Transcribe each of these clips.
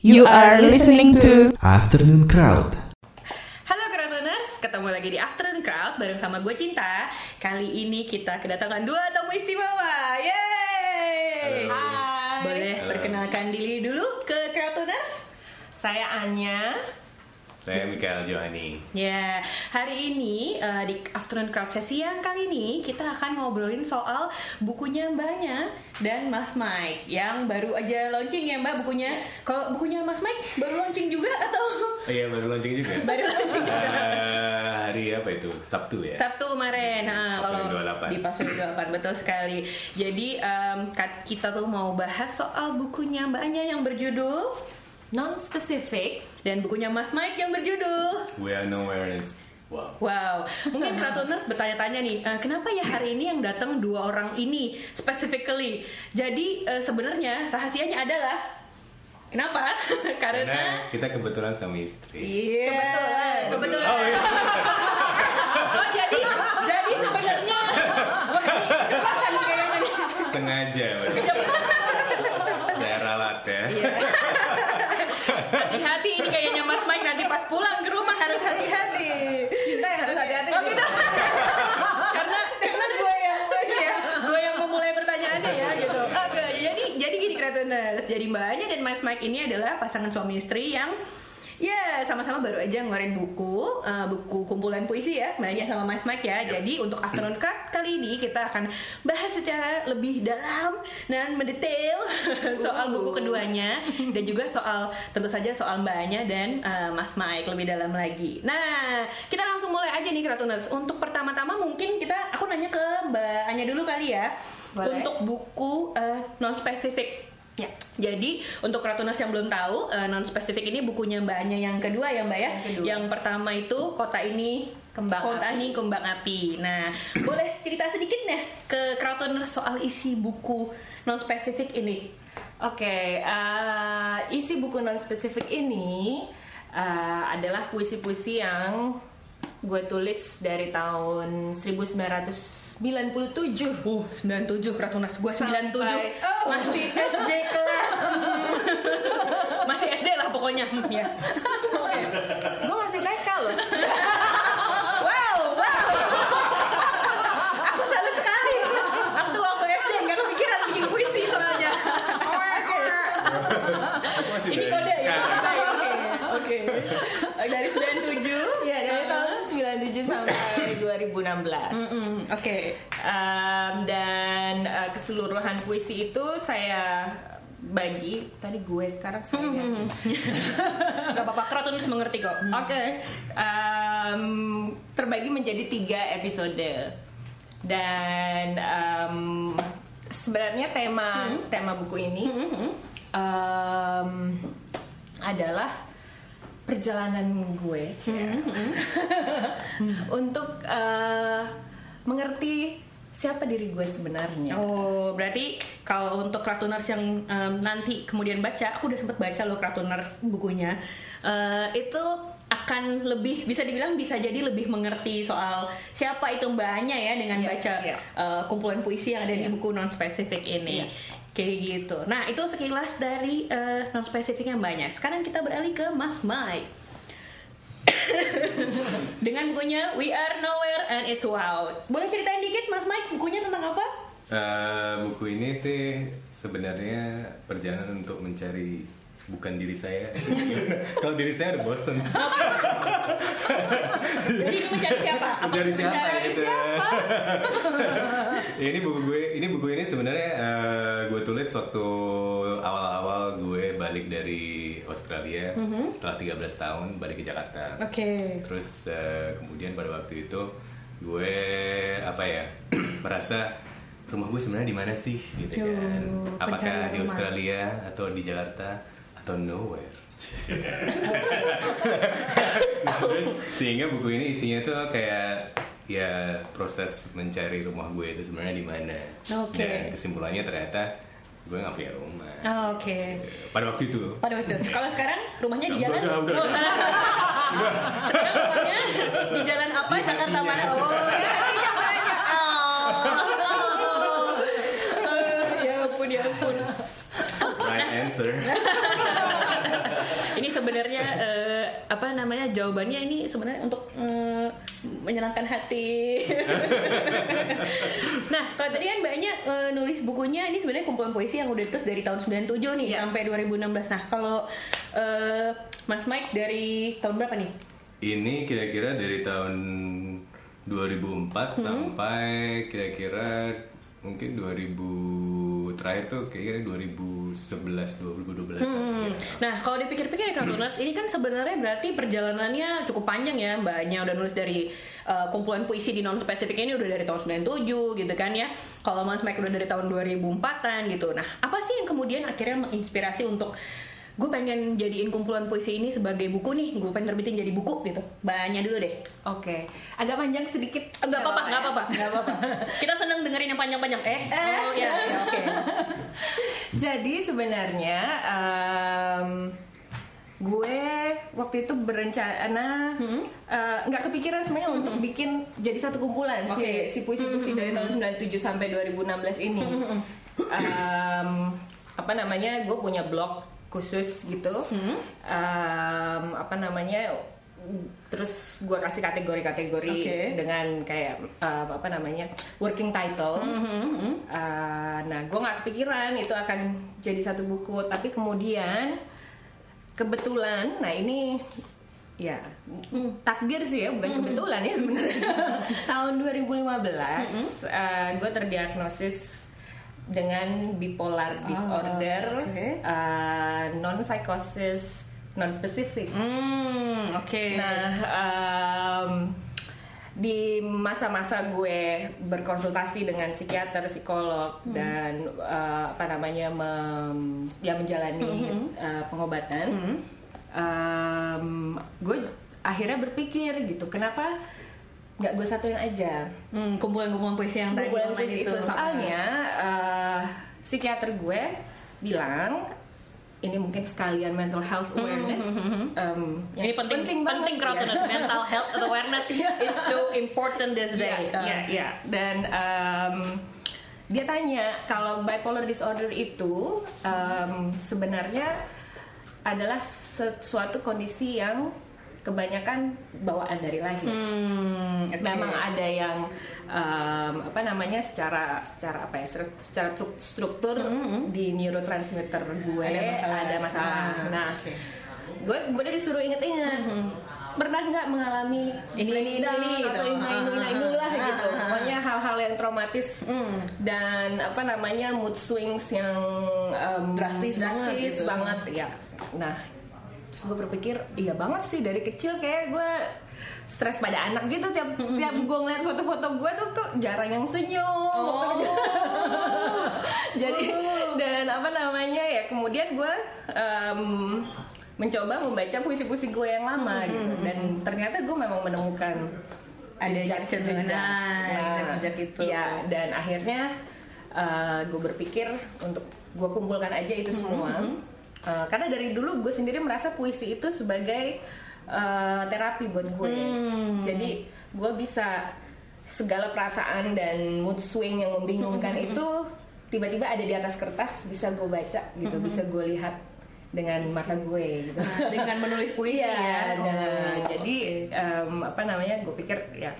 You are listening to Afternoon Crowd. Halo Crowdrunners, ketemu lagi di Afternoon Crowd bareng sama gue Cinta. Kali ini kita kedatangan dua tamu istimewa. Yeay! Hai. Boleh perkenalkan diri dulu ke Crowdrunners? Saya Anya. Saya Mikael Johani. Ya, hari ini eh, di Afternoon Crowd sesi yang kali ini kita akan ngobrolin soal bukunya Mbaknya dan Mas Mike yang baru aja launching ya Mbak bukunya. Kalau bukunya Mas Mike baru launching juga atau Oh iya baru launching juga. baru launching juga? Eh, hari apa itu? Sabtu ya. Sabtu kemarin. Nah, kalau Pavilion 28. di Pavilion 28 betul sekali. Jadi kat- kita tuh mau bahas soal bukunya Mbak Anya yang berjudul Non spesifik. dan bukunya Mas Mike yang berjudul We are nowhere and it's wow. Wow, mungkin Kratoners bertanya-tanya nih, eh, kenapa ya hari ini yang datang dua orang ini specifically? Jadi eh, sebenarnya rahasianya adalah kenapa? Karena Karena kita kebetulan sama istri. Iya, Kebetulan. kebetulan. Oh iya. Oh, jadi jadi sebenarnya. Sengaja ralat ya. Iya. Hati-hati ini kayaknya Mas Mike nanti pas pulang ke rumah harus hati-hati. Cinta yang harus hati-hati. Oh gitu. karena karena gue yang ya, gue yang memulai pertanyaannya ya gitu. Oke, jadi jadi gini Kratoners. Jadi Mbak Anya dan Mas Mike ini adalah pasangan suami istri yang Ya, sama-sama baru aja ngeluarin buku, eh, buku kumpulan puisi ya, Mbak Anya sama Mas Mike ya. Jadi untuk afternoon card kali ini kita akan bahas secara lebih dalam dan mendetail soal buku keduanya dan juga soal tentu saja soal Mbak Anya dan eh, Mas Mike lebih dalam lagi. Nah, kita langsung mulai aja nih Kratoners. Untuk pertama-tama mungkin kita aku nanya ke Mbak Anya dulu kali ya. Boleh. Untuk buku non spesifik Ya. jadi untuk Kratoners yang belum tahu non spesifik ini bukunya Mbak Anya yang kedua ya Mbak ya. Yang kedua. Yang pertama itu kota ini Kembang kota Api. ini kembang api. Nah, boleh cerita sedikit nih ke Kratoners soal isi buku non spesifik ini. Oke, eh, isi buku non spesifik ini eh, adalah puisi-puisi yang gue tulis dari tahun 1997. Uh, 97 Kratoners. Gua 97. Sampai- Oh. Masih SD kelas. Masih SD lah pokoknya. Hmm, ya. Gue masih TK loh. Wow, wow. Aku salut sekali. Waktu aku SD nggak kepikiran bikin puisi soalnya. Oke. Ini kode ya. Oke. Oke. Dari 97. ya dari tahun 97 sampai 2016. Mm, Oke. Em, dan eh, keseluruhan puisi itu saya bagi. Tadi gue sekarang saya. Gak apa-apa, Kratoners mengerti kok. Oke, Em, terbagi menjadi tiga episode. Dan em, sebenarnya tema tema buku ini em, adalah perjalanan gue Cia. untuk eh, mengerti siapa diri gue sebenarnya. Oh, berarti kalau untuk Kratoners yang em, nanti kemudian baca, aku udah sempet baca loh Kratoners bukunya. Eh, itu akan lebih bisa dibilang bisa jadi lebih mengerti soal siapa itu mbaknya ya dengan Iya, baca iya. eh, kumpulan puisi yang ada di Iya. buku non spesifik ini. Iya. Kayak gitu. Nah, itu sekilas dari non spesifiknya mbaknya. Sekarang kita beralih ke Mas Mike. Dengan bukunya We Are Nowhere and It's Wow. Boleh ceritain dikit Mas Mike bukunya tentang apa? Eh, buku ini sih sebenarnya perjalanan untuk mencari bukan diri saya. Kalau diri saya udah bosen. Jadi ini mencari siapa? Apa Mencari siapa mencari gitu. siapa? Ya, ini buku gue, ini buku ini sebenarnya eh, gue tulis waktu awal-awal gue balik dari Australia setelah 13 tahun balik ke Jakarta. Oke. Terus eh, kemudian pada waktu itu gue apa ya merasa rumah gue sebenarnya di mana sih gitu Tuh, kan? Apakah di rumah. Australia atau di Jakarta atau nowhere? Nah, terus sehingga buku ini isinya tuh kayak ya proses mencari rumah gue itu sebenarnya di mana. Oke. Dan kesimpulannya ternyata gue nggak punya rumah. Oh, Oke. Pada waktu itu. Pada waktu itu. Kalau sekarang rumahnya di jalan. udah, udah, udah. sekarang rumahnya di jalan apa? Jakarta mana? Oh, di hatinya banyak. Oh. Oh, ya ampun, ya ampun. Right answer. sebenarnya eh, apa namanya jawabannya ini sebenarnya untuk eh, menyenangkan hati. nah, kalau tadi kan banyak eh, nulis bukunya ini sebenarnya kumpulan puisi yang udah ditulis dari tahun 97 nih sampai 2016. Nah, kalau eh, Mas Mike dari tahun berapa nih? Ini kira-kira dari tahun 2004 sampai kira-kira mungkin 2000 terakhir tuh kira-kira 2011 2012 Hmm. Nah, kalau dipikir-pikir ya Kang ini kan sebenarnya berarti perjalanannya cukup panjang ya Mbaknya udah nulis dari uh, kumpulan puisi di non spesifik ini udah dari tahun 97 gitu kan ya. Kalau Mas Mike udah dari tahun 2004-an gitu. Nah, apa sih yang kemudian akhirnya menginspirasi untuk gue pengen jadiin kumpulan puisi ini sebagai buku nih, gue pengen terbitin jadi buku gitu. Banyak dulu deh. Oke, agak panjang sedikit. Enggak apa-apa, ya? enggak apa-apa, enggak apa-apa. Kita seneng dengerin yang panjang-panjang. Eh, oh ya, ya, oke. Jadi sebenarnya em, gue waktu itu berencana eh, nggak kepikiran sebenarnya untuk bikin jadi satu kumpulan Oke. si si puisi-puisi dari tahun 97 sampai 2016 ini. Em, apa namanya? Gue punya blog khusus gitu. Em, apa namanya? Terus gue kasih kategori-kategori Oke. dengan kayak eh, apa namanya working title. Uh, nah, gue nggak kepikiran itu akan jadi satu buku, tapi kemudian kebetulan, nah ini ya takdir sih ya, bukan kebetulan ya sebenarnya. Tahun 2015, gue terdiagnosis dengan bipolar disorder, oke. non psychosis, non specific. Hmm, oke. Nah, em, di masa-masa gue berkonsultasi dengan psikiater, psikolog dan eh, apa namanya mem- ya menjalani eh, pengobatan, em, gue akhirnya berpikir gitu, kenapa nggak gue satuin aja? Hmm, kumpulan-kumpulan puisi yang tadi Kumpulan online puisi itu soalnya eh, psikiater gue bilang ini mungkin sekalian mental health awareness em, yang Ini penting, penting, banget, penting ya. mental health awareness is so important this day. Iya, iya, iya. Dan em, dia tanya kalau bipolar disorder itu em, sebenarnya adalah sesuatu kondisi yang kebanyakan bawaan dari lahir. Hmm, oke. Memang ada yang em, apa namanya secara secara apa ya secara- secara stru- struktur di neurotransmitter gue Ada masalah. ada masalah. Ah, nah, oke. gue kemudian disuruh inget-inget pernah nggak mengalami Ini, ini, ini, ini, gitu. atau ini ini ini ini lah Ah, gitu ah, ah. pokoknya hal-hal yang traumatis dan apa namanya mood swings yang em, Drastis banget gitu. banget ya nah terus gue berpikir iya banget sih dari kecil kayak gue stres pada anak gitu. Tiap tiap gue ngeliat foto-foto gue tuh tuh jarang yang senyum. Oh. jadi dan apa namanya ya kemudian gue em, mencoba membaca puisi-puisi gue yang lama gitu. dan ternyata gue memang menemukan Ada kecenderungan, Nah, jejak-jejak itu. ya dan akhirnya gue berpikir untuk gue kumpulkan aja itu semua Eh, karena dari dulu gue sendiri merasa puisi itu sebagai eh, terapi buat gue. Jadi gue bisa segala perasaan dan mood swing yang membingungkan itu tiba-tiba ada di atas kertas bisa gue baca gitu bisa gue lihat dengan mata gue gitu. Nah, dengan menulis puisi Iya, ya. nah, Oh, jadi em, apa namanya gue pikir ya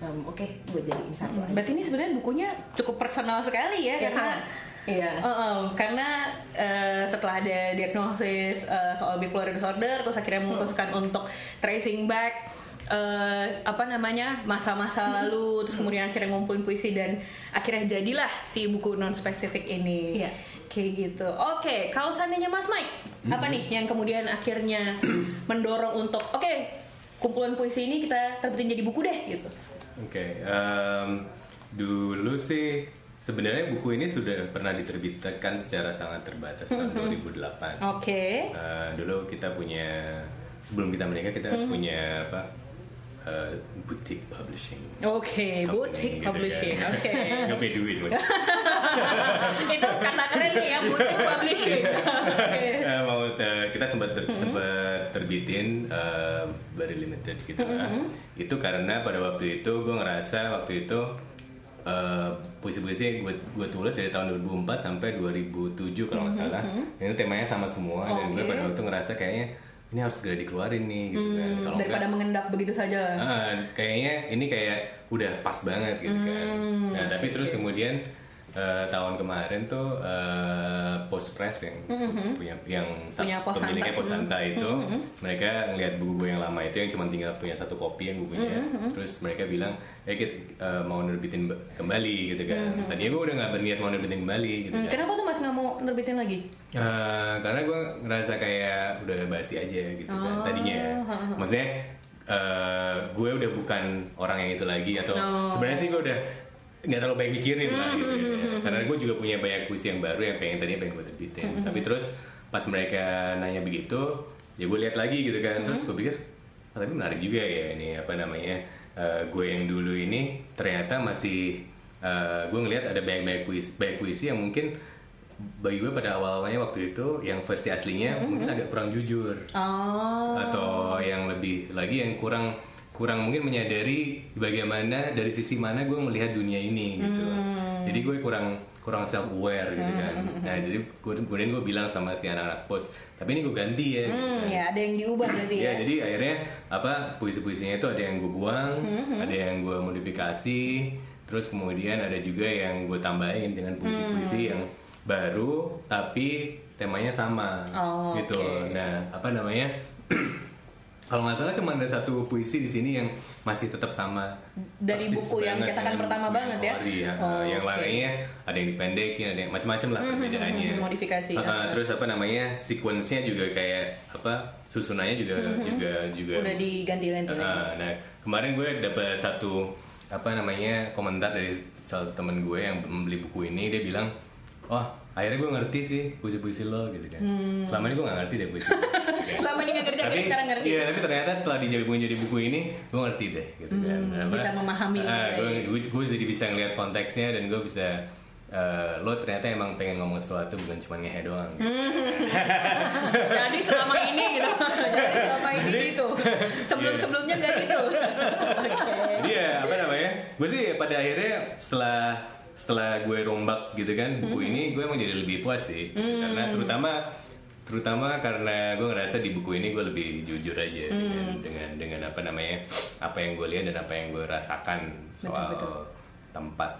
em, oke gue jadiin satu aja. Berarti ini sebenarnya bukunya cukup personal sekali ya, Ya, karena. Iya. Eh, eh, karena eh, setelah ada diagnosis eh, soal bipolar disorder, terus akhirnya memutuskan untuk tracing back eh, apa namanya masa-masa lalu, terus kemudian akhirnya ngumpulin puisi dan akhirnya jadilah si buku non spesifik ini. Iya. Kayak gitu. Oke, kalau seandainya Mas Mike, apa nih yang kemudian akhirnya mendorong untuk oke kumpulan puisi ini kita terbitin jadi buku deh gitu. Oke, em, dulu sih sebenarnya buku ini sudah pernah diterbitkan secara sangat terbatas tahun 2008. Oke. Eh, dulu kita punya sebelum kita menikah kita punya apa eh, boutique publishing. Oke, Company boutique gitu publishing. kan. Oke. Nggak pay duit maksudnya. itu kata keren nih ya boutique publishing. Oke. Eh, mau eh, kita sempat ter- sempat terbitin eh, very limited gitu lah. Itu karena pada waktu itu gue ngerasa waktu itu eh, puisi-puisi gue gue tulis dari tahun 2004 sampai 2007 kalau nggak salah. Dan itu temanya sama semua. Dan gue pada waktu ngerasa kayaknya ini harus segera dikeluarin nih gitu kan. Hmm, kalau daripada enggak mengendap begitu saja. ah, kayaknya ini kayak udah pas banget gitu kan. Hmm, nah tapi terus kemudian eh, tahun kemarin tuh eh, post press yang punya yang Mm-hmm. Punya Pos pemiliknya Santa. Pos Santa itu mereka ngeliat buku gue yang lama itu yang cuma tinggal punya satu kopi yang bukunya. Terus mereka bilang ya kita eh, mau nerbitin ba- kembali gitu kan. Tadinya gue udah nggak berniat mau nerbitin kembali gitu Hmm, kan. Kenapa tuh Mas nggak mau nerbitin lagi? Eh, karena gue ngerasa kayak udah basi aja gitu kan Oh, tadinya. maksudnya eh, gue udah bukan orang yang itu lagi atau Oh. sebenarnya sih gue udah nggak terlalu banyak mikirin lah gitu ya. karena gue juga punya banyak puisi yang baru yang pengen tadinya pengen gue terbitin. Tapi terus pas mereka nanya begitu ya gue lihat lagi gitu kan. Terus gue pikir "Ah, tapi menarik juga ya ini apa namanya eh, gue yang dulu ini ternyata masih eh, gue ngelihat ada banyak-banyak puisi banyak puisi yang mungkin bagi gue pada awal-awalnya waktu itu yang versi aslinya mungkin agak kurang jujur. Oh. atau yang lebih lagi yang kurang kurang mungkin menyadari bagaimana dari sisi mana gue melihat dunia ini gitu jadi gue kurang kurang self aware gitu kan nah jadi gue- kemudian gue bilang sama si anak-anak pos tapi ini gue ganti ya gitu Hmm, kan. ya ada yang diubah berarti Ya, ya. jadi akhirnya apa puisi-puisinya itu ada yang gue buang, Mm-hmm. ada yang gue modifikasi, terus kemudian ada juga yang gue tambahin dengan puisi-puisi Mm. yang baru tapi temanya sama Oh, gitu. oke. Nah, apa namanya? Kalau nggak salah cuma ada satu puisi di sini yang masih tetap sama. Dari buku yang cetakan pertama banget ya? ya. Oh, yang oke. lainnya ada yang dipendekin, ada yang macam-macam lah perbedaannya. hmm, modifikasi, Ah, ah, ya. terus apa namanya? Sequence-nya juga kayak apa? Susunannya juga juga juga Mm-hmm. Udah diganti-ganti lagi. Ah, nah kemarin gue dapat satu apa namanya komentar dari salah satu temen gue yang membeli buku ini dia bilang oh akhirnya gue ngerti sih puisi-puisi lo gitu kan selama ini gue gak ngerti deh puisi lo." Hmm. Selama ini nggak ngerti, akhirnya sekarang ngerti. iya tapi ternyata setelah dijadi punya jadi buku ini gue ngerti deh gitu kan Apa, Hmm, bisa memahami ah, lebih gue, baik. gue, gue jadi bisa ngeliat konteksnya dan gue bisa eh, lo ternyata emang pengen ngomong sesuatu bukan cuma ngehe doang gitu. Jadi selama ini gitu. Jadi selama ini gitu. Sebelum-sebelumnya nggak gitu. Oke. Jadi ya apa namanya? Gue sih pada akhirnya setelah setelah gue rombak gitu kan buku ini gue emang jadi lebih puas sih. Karena terutama terutama karena gue ngerasa di buku ini gue lebih jujur aja dengan dengan dengan apa namanya apa yang gue lihat dan apa yang gue rasakan soal tempat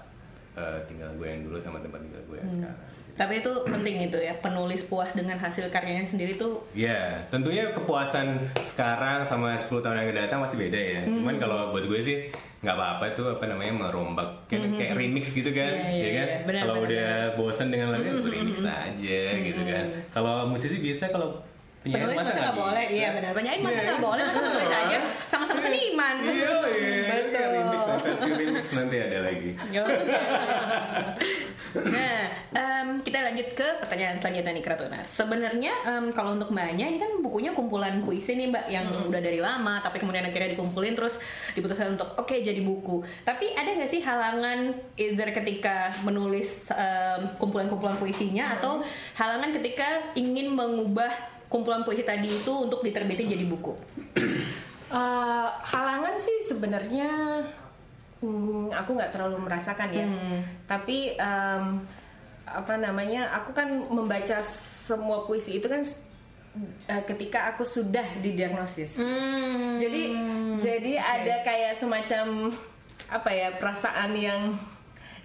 eh, tinggal gue yang dulu sama tempat tinggal gue yang sekarang. Tapi itu penting itu ya, penulis puas dengan hasil karyanya sendiri tuh Ya, tentunya kepuasan sekarang sama 10 tahun yang datang masih beda ya. Hmm. Cuman kalau buat gue sih nggak apa-apa tuh apa namanya merombak kayak, kayak remix gitu kan, Hmm. Iya, iya, ya kan? iya. Benar, Kalau Hmm. udah bosan dengan lagu gue remix aja gitu kan. Kalau musisi bisa kalau penyanyi masa nggak boleh. bisa? Iya benar. Penyanyi masa Iya. nggak boleh, masa penulis aja. Sama-sama seniman. Iya, iya. Betul. Remix, versi remix nanti ada lagi. Nah, em, kita lanjut ke pertanyaan selanjutnya nih Kratuna. Sebenarnya em, kalau untuk mbaknya ini kan bukunya kumpulan puisi nih mbak yang udah dari lama, tapi kemudian akhirnya dikumpulin terus diputuskan untuk oke jadi buku. Tapi ada nggak sih halangan either ketika menulis kumpulan-kumpulan puisinya atau halangan ketika ingin mengubah kumpulan puisi tadi itu untuk diterbitin jadi buku? Eh, halangan sih sebenarnya hmm, aku nggak terlalu merasakan ya. Tapi em, apa namanya? Aku kan membaca semua puisi itu kan eh, ketika aku sudah didiagnosis. Jadi jadi ada kayak semacam apa ya perasaan yang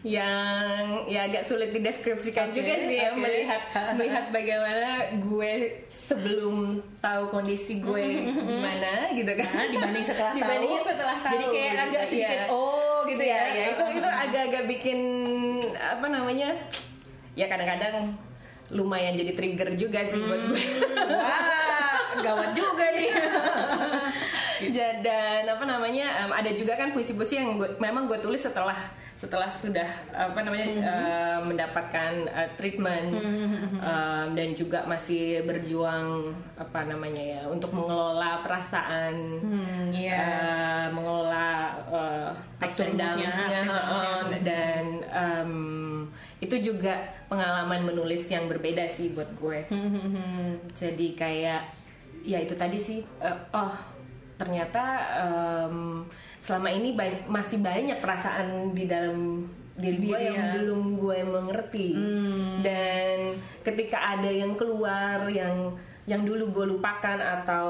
yang ya agak sulit dideskripsikan Oke, juga sih ya oke. melihat melihat bagaimana gue sebelum tahu kondisi gue gimana gitu kan Nah, dibanding setelah tahu. Dibandingin setelah tahu Jadi kayak gitu. agak sedikit Iya. oh gitu ya. ya, itu itu agak-agak bikin apa namanya ya kadang-kadang lumayan jadi trigger juga sih buat gue Wah, gawat juga nih. Dan apa namanya em, ada juga kan puisi-puisi yang gue, memang gue tulis setelah setelah sudah apa namanya eh, mendapatkan eh, treatment. Em, dan juga masih berjuang apa namanya ya untuk mengelola perasaan iya. eh, mengelola eh, ups and downs-nya, eh, dan em, itu juga pengalaman menulis yang berbeda sih buat gue. Jadi kayak ya itu tadi sih eh, oh ternyata em, selama ini ba- masih banyak perasaan di dalam diri gue yang ya. belum gue mengerti dan ketika ada yang keluar yang yang dulu gue lupakan atau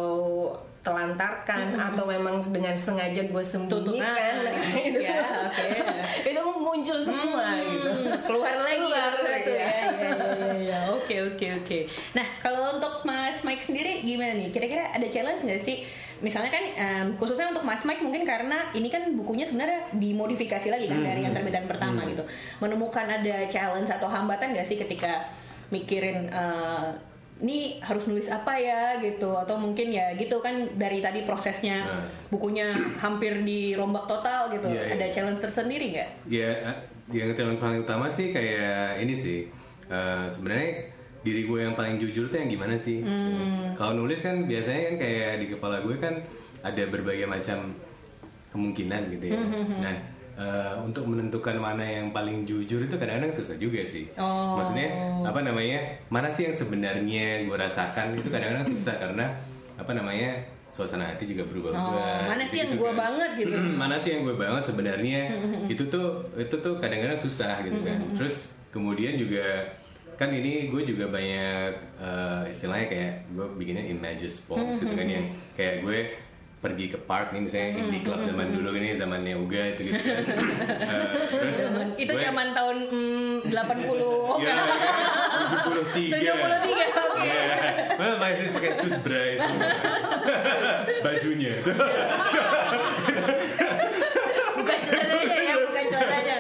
telantarkan atau memang dengan sengaja gue sembunyikan nah, itu Ya, oke. itu muncul semua gitu keluar lagi Keluar, gitu iya. ya. Iya, iya, iya. Oke oke oke. Nah kalau untuk Mas Mike sendiri gimana nih? Kira-kira ada challenge nggak sih? Misalnya kan em, khususnya untuk Mas Mike mungkin karena ini kan bukunya sebenarnya dimodifikasi lagi kan dari yang terbitan pertama gitu. Menemukan ada challenge atau hambatan nggak sih ketika mikirin eh, ini harus nulis apa ya gitu atau mungkin ya gitu kan dari tadi prosesnya Nah. bukunya hampir dirombak total gitu Iya, iya. ada challenge tersendiri nggak? Ya, yang challenge paling utama sih kayak ini sih. Eh, sebenarnya diri gue yang paling jujur tuh yang gimana sih? Kalau nulis kan biasanya kan kayak di kepala gue kan ada berbagai macam kemungkinan gitu ya. Nah, eh, untuk menentukan mana yang paling jujur itu kadang-kadang susah juga sih. Oh. Maksudnya apa namanya? Mana sih yang sebenarnya gue rasakan itu kadang-kadang susah karena apa namanya? Suasana hati juga berubah-ubah. Oh, mana sih yang gitu-gitu gua banget gitu? mana sih yang gue banget sebenarnya itu tuh itu tuh kadang-kadang susah gitu kan terus kemudian juga kan ini gue juga banyak eh, istilahnya kayak gue bikinnya images poems gitu kan yang kayak gue pergi ke park nih misalnya indie club zaman dulu ini zamannya Uga itu gitu kan Eh, terus itu gue- zaman tahun mm, 80 oh, ya, kan? 73 73 oke Iya. Mana masih pakai cut bray semua. bajunya bukan celananya ya bukan celananya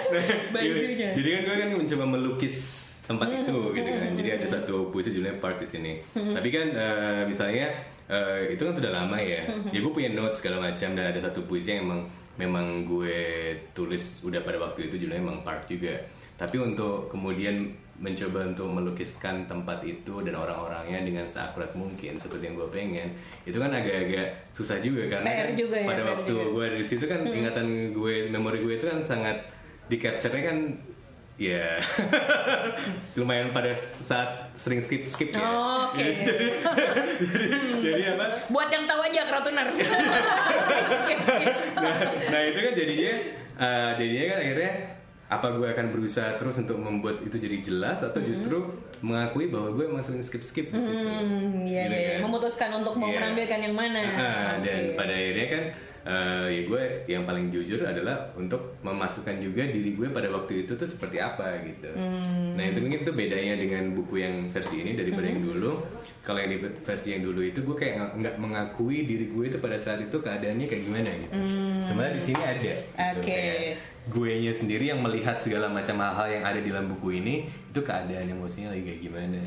bajunya Iya. Jadi kan gue kan mencoba melukis tempat itu gitu kan. Jadi ada satu puisi judulnya Park di sini. Tapi kan eh, misalnya eh, itu kan sudah lama ya. Ya gue punya notes segala macam dan ada satu puisi yang emang memang gue tulis udah pada waktu itu judulnya emang Park juga. Tapi untuk kemudian mencoba untuk melukiskan tempat itu dan orang-orangnya dengan seakurat mungkin seperti yang gue pengen itu kan agak-agak susah juga karena PR kan juga ya, pada PR waktu juga. gue di situ kan ingatan gue memori gue itu kan sangat di capture-nya kan ya lumayan pada saat sering skip skip ya. Oh, oke. jadi, jadi, jadi apa? Buat yang tahu aja Kratuners nah, nah itu kan jadinya eh, jadinya kan akhirnya apa gue akan berusaha terus untuk membuat itu jadi jelas atau justru mengakui bahwa gue emang sering skip skip di situ? Hmm, iya Gitu iya kan. memutuskan untuk mau Iya. menampilkan yang mana. Ah, dan Oke. pada akhirnya kan eh, ya gue yang paling jujur adalah untuk memasukkan juga diri gue pada waktu itu tuh seperti apa gitu. Hmm. Nah itu mungkin tuh bedanya dengan buku yang versi ini daripada Hmm. yang dulu. Kalau yang di versi yang dulu itu gue kayak nggak- mengakui diri gue itu pada saat itu keadaannya kayak gimana gitu. Sebenarnya di sini ada. gitu. Hmm. Oke. Kayak gue nya sendiri yang melihat segala macam hal-hal yang ada di dalam buku ini itu keadaan emosinya lagi kayak gimana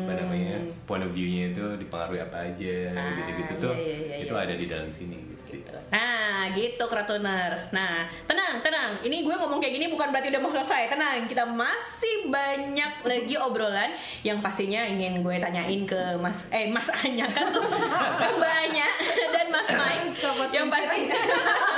apa namanya point of view-nya itu dipengaruhi apa aja Hmm. Ah, gitu-gitu tuh iya, iya, iya, itu ada di dalam sini gitu sih. Nah, gitu Kratoners. Nah, tenang, tenang. Ini gue ngomong kayak gini bukan berarti udah mau selesai. Tenang, kita masih banyak lagi obrolan yang pastinya ingin gue tanyain ke Mas eh Mas Anya kan tuh Mbak Anya dan Mas Mike. yang pasti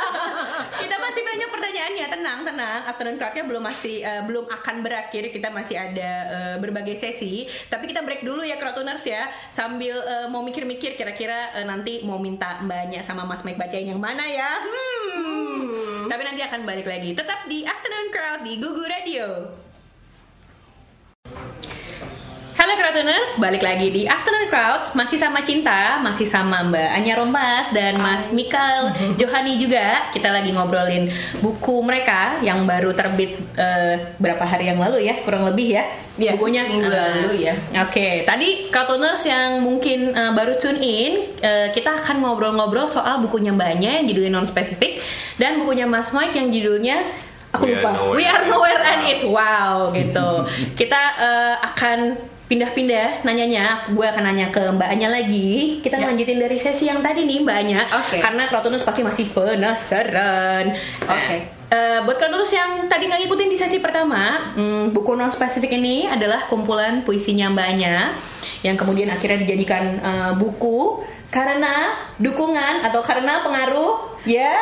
kita masih banyak pertanyaannya. Tenang, tenang. Afternoon Crowd-nya belum masih eh, belum akan berakhir. Kita masih ada eh, berbagai sesi. Tapi kita break dulu ya Kratoners ya. Sambil eh, mau mikir-mikir kira-kira eh, nanti mau minta mbaknya sama Mas Mike bacain yang mana ya. Hmm. Tapi nanti akan balik lagi. Tetap di Afternoon Crowd di Gugu Radio. Halo Kratoners, balik lagi di Afternoon Crowds. Masih sama Cinta, masih sama Mbak Anya Rompas dan Mas Mikael Johani juga Kita lagi ngobrolin buku mereka yang baru terbit eh, berapa hari yang lalu ya, kurang lebih ya. Iya, Bukunya minggu eh, lalu ya. Oke, tadi Kratoners yang mungkin eh, baru tune in eh, Kita akan ngobrol-ngobrol soal bukunya Mbaknya yang judulnya non-spesifik Dan bukunya Mas Mike yang judulnya Aku We Are lupa. Nowhere We Are Nowhere and It's Wow gitu. Kita eh, akan pindah-pindah nanyanya gue akan nanya ke Mbak Anya lagi kita Ya. lanjutin dari sesi yang tadi nih Mbak Anya Oke. karena Kratonus pasti masih penasaran Oke. eh, buat Kratonus yang tadi nggak ngikutin di sesi pertama hmm, buku non spesifik ini adalah kumpulan puisinya Mbak Anya yang kemudian akhirnya dijadikan eh, buku karena dukungan atau karena pengaruh ya.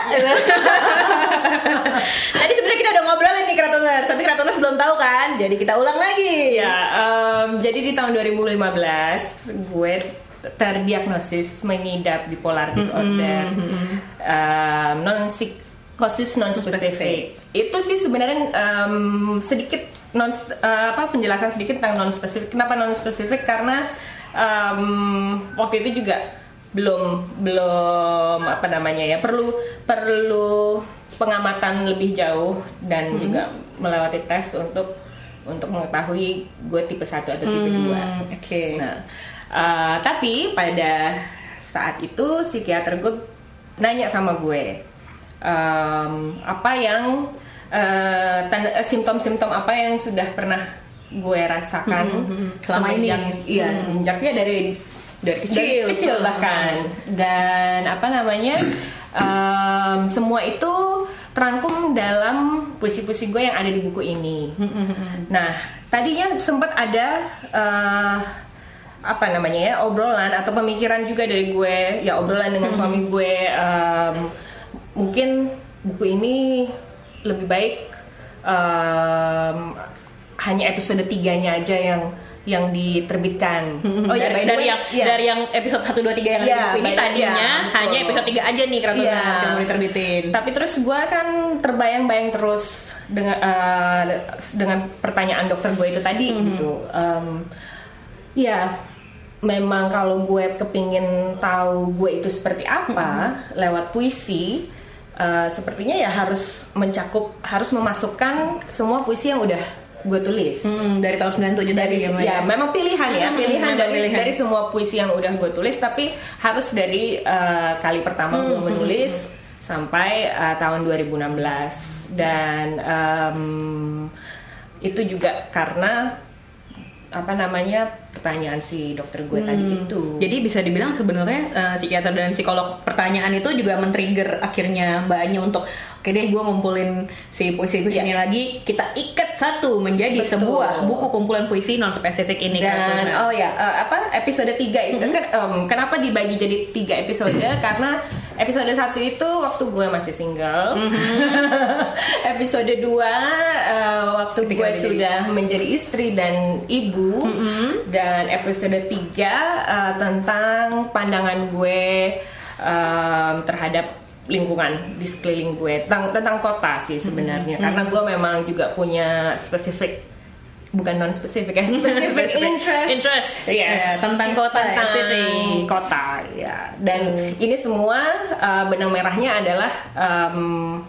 Tadi sebenarnya kita udah ngobrolin nih Kratonus tapi Kratonus belum tahu kan? Jadi kita ulang lagi. Ya, em, jadi di tahun 2015 gue terdiagnosis mengidap bipolar disorder, Em, non psikosis non spesifik. Itu sih sebenarnya em, sedikit non eh, apa penjelasan sedikit tentang non spesifik. Kenapa non spesifik? Karena em, waktu itu juga belum belum apa namanya ya perlu perlu pengamatan lebih jauh dan juga melewati tes untuk untuk mengetahui gue tipe 1 atau tipe 2 Oke. Nah, eh, tapi pada saat itu psikiater gue nanya sama gue em, apa yang eh, simptom-simptom apa yang sudah pernah gue rasakan Selama ini. Iya, semenjaknya dari Dari kecil. dari kecil bahkan. Dan apa namanya em, semua itu terangkum dalam puisi-puisi gue yang ada di buku ini. Nah, tadinya sempat ada eh, apa namanya ya obrolan atau pemikiran juga dari gue. Ya obrolan dengan suami gue em, mungkin buku ini lebih baik em, hanya episode tiganya aja yang yang diterbitkan. Oh ya, by dari, dari yang iya. dari yang episode 1 2 3 yang ada Iya, ini tadinya iya, hanya episode 3 aja nih Keraton Iya. yang mau diterbitin. Tapi terus gue kan terbayang-bayang terus dengan eh, dengan pertanyaan dokter gue itu tadi Mhm. gitu. Em, ya memang kalau gue kepingin tahu gue itu seperti apa Mhm. lewat puisi, eh, sepertinya ya harus mencakup harus memasukkan semua puisi yang udah gue tulis. Hmm, dari tahun 97 tadi dari ya, Mbak, ya memang pilihan ya Hmm, pilihan dari pilihan. dari semua puisi yang udah gue tulis tapi harus dari eh, kali pertama Hmm, gue menulis sampai eh, tahun 2016 dan em, itu juga karena apa namanya pertanyaan si dokter gue tadi itu Hmm. Jadi bisa dibilang sebenarnya eh, psikiater dan psikolog pertanyaan itu juga men-trigger akhirnya Mbak Anya untuk oke deh gue ngumpulin si puisi-puisi Iya. ini lagi kita ikat satu menjadi Betul. sebuah buku kumpulan puisi non spesifik ini dan Keraton. oh ya eh, apa episode 3 itu kan em, kenapa dibagi jadi tiga episode karena episode satu itu waktu gue masih single. Episode 2 waktu Ketika gue udah sudah menjadi istri dan ibu. Dan episode 3 eh, tentang pandangan gue em, terhadap lingkungan di sekeliling gue. Tentang tentang kota sih sebenarnya. Karena gue memang juga punya spesifik bukan non spesifik ya spesifik interest. Interest, yes. ya, tentang kota ya, tentang city. kota ya dan ini semua uh, benang merahnya adalah um,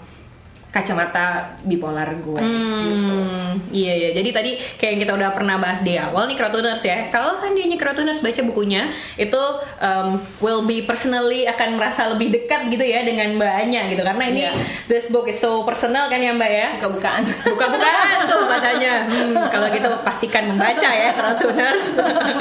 kacamata bipolar gue Hmm, iya iya. Jadi tadi kayak yang kita udah pernah bahas di awal nih Kratoners ya. Kalau kan dia Kratoners baca bukunya itu um, will be personally akan merasa lebih dekat gitu ya dengan Mbak Anya gitu karena ini Iya. this book is so personal kan ya Mbak ya. buka-bukaan Buka-bukaan tuh katanya. Hmm, kalau gitu pastikan membaca ya Kratoners.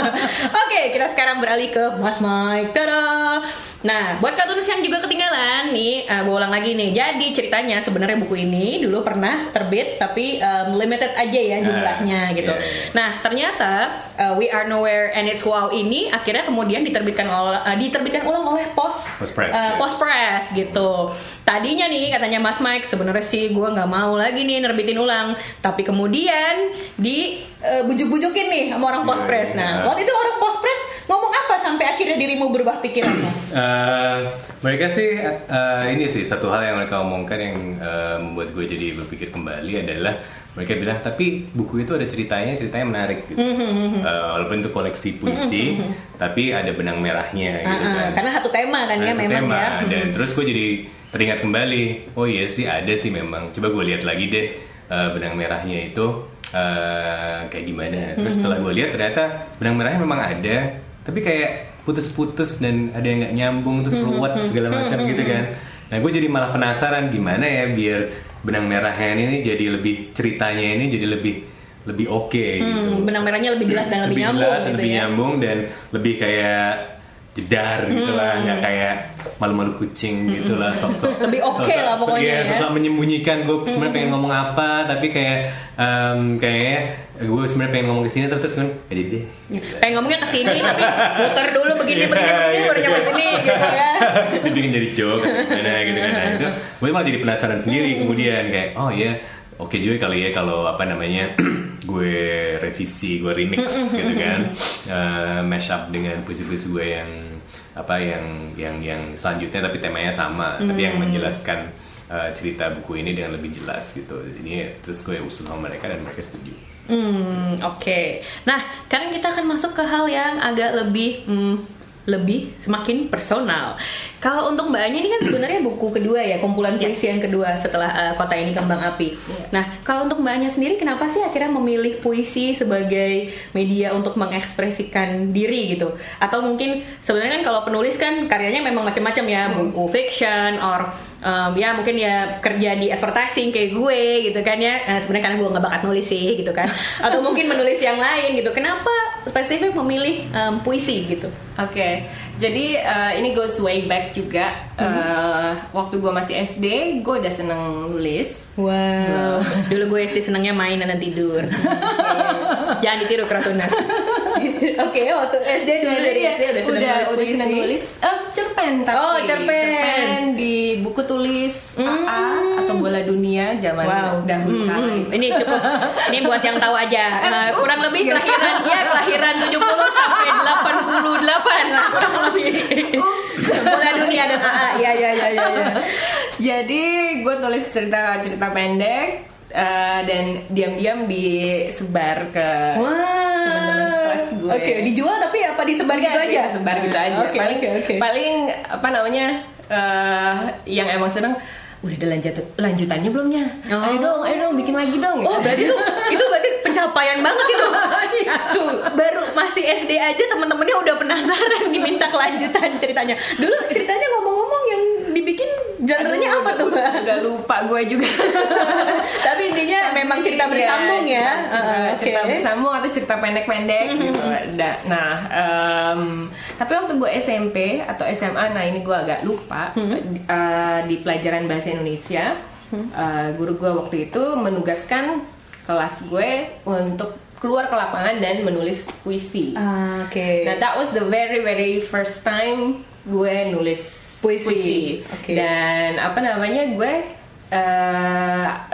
Oke, kita sekarang beralih ke Mas Mike. Tada! Nah, buat Kratoners yang juga ketinggalan nih, uh, gue ulang lagi nih. Jadi ceritanya sebenarnya buku ini dulu pernah terbit tapi um, limited aja ya jumlahnya Ah, gitu. iya, iya. Nah, ternyata uh, We Are Nowhere and It's Wow ini akhirnya kemudian diterbitkan oleh uh, diterbitkan ulang oleh Pos Post Press, uh, ya. Post Press gitu. Tadinya nih katanya Mas Mike sebenarnya sih gue nggak mau lagi nih nerbitin ulang, tapi kemudian di uh, bujuk-bujukin nih sama orang Post Iya, Press. Nah, iya. waktu itu orang Post Press ngomong apa sampai akhirnya dirimu berubah pikiran, Mas? Eh, mereka sih eh, ini sih satu hal yang mereka omongkan yang eh, membuat gue jadi berpikir kembali adalah mereka bilang tapi buku itu ada ceritanya ceritanya menarik. Gitu. Eh, walaupun itu koleksi puisi tapi ada benang merahnya gitu ah, kan. karena satu tema kan ya memang tema. ya. dan terus gue jadi teringat kembali oh iya sih ada sih memang. Coba gue lihat lagi deh eh, benang merahnya itu eh, kayak gimana. Terus setelah gue lihat ternyata benang merahnya memang ada tapi kayak putus-putus dan ada yang nggak nyambung terus keluar segala macam gitu kan. Nah gue jadi malah penasaran gimana ya biar benang merahnya ini jadi lebih ceritanya ini jadi lebih lebih oke gitu. Hmm, benang merahnya lebih jelas dan lebih, nyambung jelas, gitu lebih ya. nyambung dan lebih kayak jedar gitu lah Hmm. nggak kayak malu-malu kucing gitu lah sok-sok Lebih oke sok-sok- lah pokoknya iya, ya. Hmm. sosok menyembunyikan gue sebenarnya pengen ngomong apa tapi kayak em, kayak gue sebenarnya pengen ngomong ke sini terus terus kan "Nggak jadi deh Pengen ngomongnya ke sini tapi muter dulu begini Iya, begini begini iya, baru nyampe iya. sini gitu ya. dibikin jadi joke gimana gitu kan nah, itu gue malah jadi penasaran sendiri Hmm. kemudian kayak oh ya oke juga kali ya kalau apa namanya gue revisi gue remix Hmm, gitu kan Eh, mash up dengan puisi-puisi gue yang apa yang yang yang selanjutnya tapi temanya sama tapi yang Hmm. menjelaskan eh, cerita buku ini dengan lebih jelas gitu jadi terus gue usul sama mereka dan mereka setuju Hmm, oke. Nah, sekarang kita akan masuk ke hal yang agak lebih hmm, lebih semakin personal. Kalau untuk Mbak Anya ini kan sebenarnya buku kedua ya, kumpulan puisi yang kedua setelah uh, Kota Ini Kembang Api. Nah, kalau untuk Mbak Anya sendiri kenapa sih akhirnya memilih puisi sebagai media untuk mengekspresikan diri gitu? Atau mungkin sebenarnya kan kalau penulis kan karyanya memang macam-macam ya, buku fiction or um, ya mungkin ya kerja di advertising kayak gue gitu kan ya. Nah, sebenarnya karena gue nggak bakat nulis sih gitu kan. Atau mungkin menulis yang lain gitu. Kenapa spesifik memilih um, puisi gitu? Oke, jadi uh, ini goes way back juga. Uh, waktu gue masih SD, gue udah seneng nulis. Wow. Dulu gue SD senangnya main dan tidur. Jangan ditiru keratunan. Oke, waktu SD dulu dari SD udah senang udah, nulis udah seneng nulis. Eh, cerpen tapi. Oh, cerpen. di buku tulis AA atau bola dunia zaman Wow. dahulu Hmm, kala hmm. itu. Ini cukup. Ini buat yang tahu aja. Eh, kurang lebih kelahiran ya kelahiran 70 sampai 88 lah kurang lebih. Bola dunia dan AA. Ya ya ya ya. ya. Jadi gue tulis cerita cerita pendek eh, dan diam-diam disebar ke teman-teman sekelas gue. Oke, dijual tapi apa disebar gitu Enggak sih, aja? Sebar gitu aja. Oke, paling oke, oke. paling apa namanya eh, yang emang seneng udah ada lanjut lanjutannya belumnya? Oh. Ayo dong, ayo dong bikin lagi dong. Oh, berarti itu itu berarti pencapaian banget itu. Tuh, baru masih SD aja temen-temennya udah penasaran diminta kelanjutan ceritanya. Dulu ceritanya dibikin genre-nya apa tuh, Mbak? Udah lupa gue juga. Tapi intinya memang cerita Iya, bersambung ya. cerita, oke. Mhm. bersambung atau cerita pendek-pendek gitu. Da- Nah, em, tapi waktu gue SMP atau SMA, nah ini gue agak lupa di- eh, di pelajaran bahasa Indonesia, eh, guru gue waktu itu menugaskan kelas gue untuk keluar ke lapangan dan menulis puisi. Ah, Oke. Nah, that was the very very first time gue nulis Puisi. Oke. Dan apa namanya gue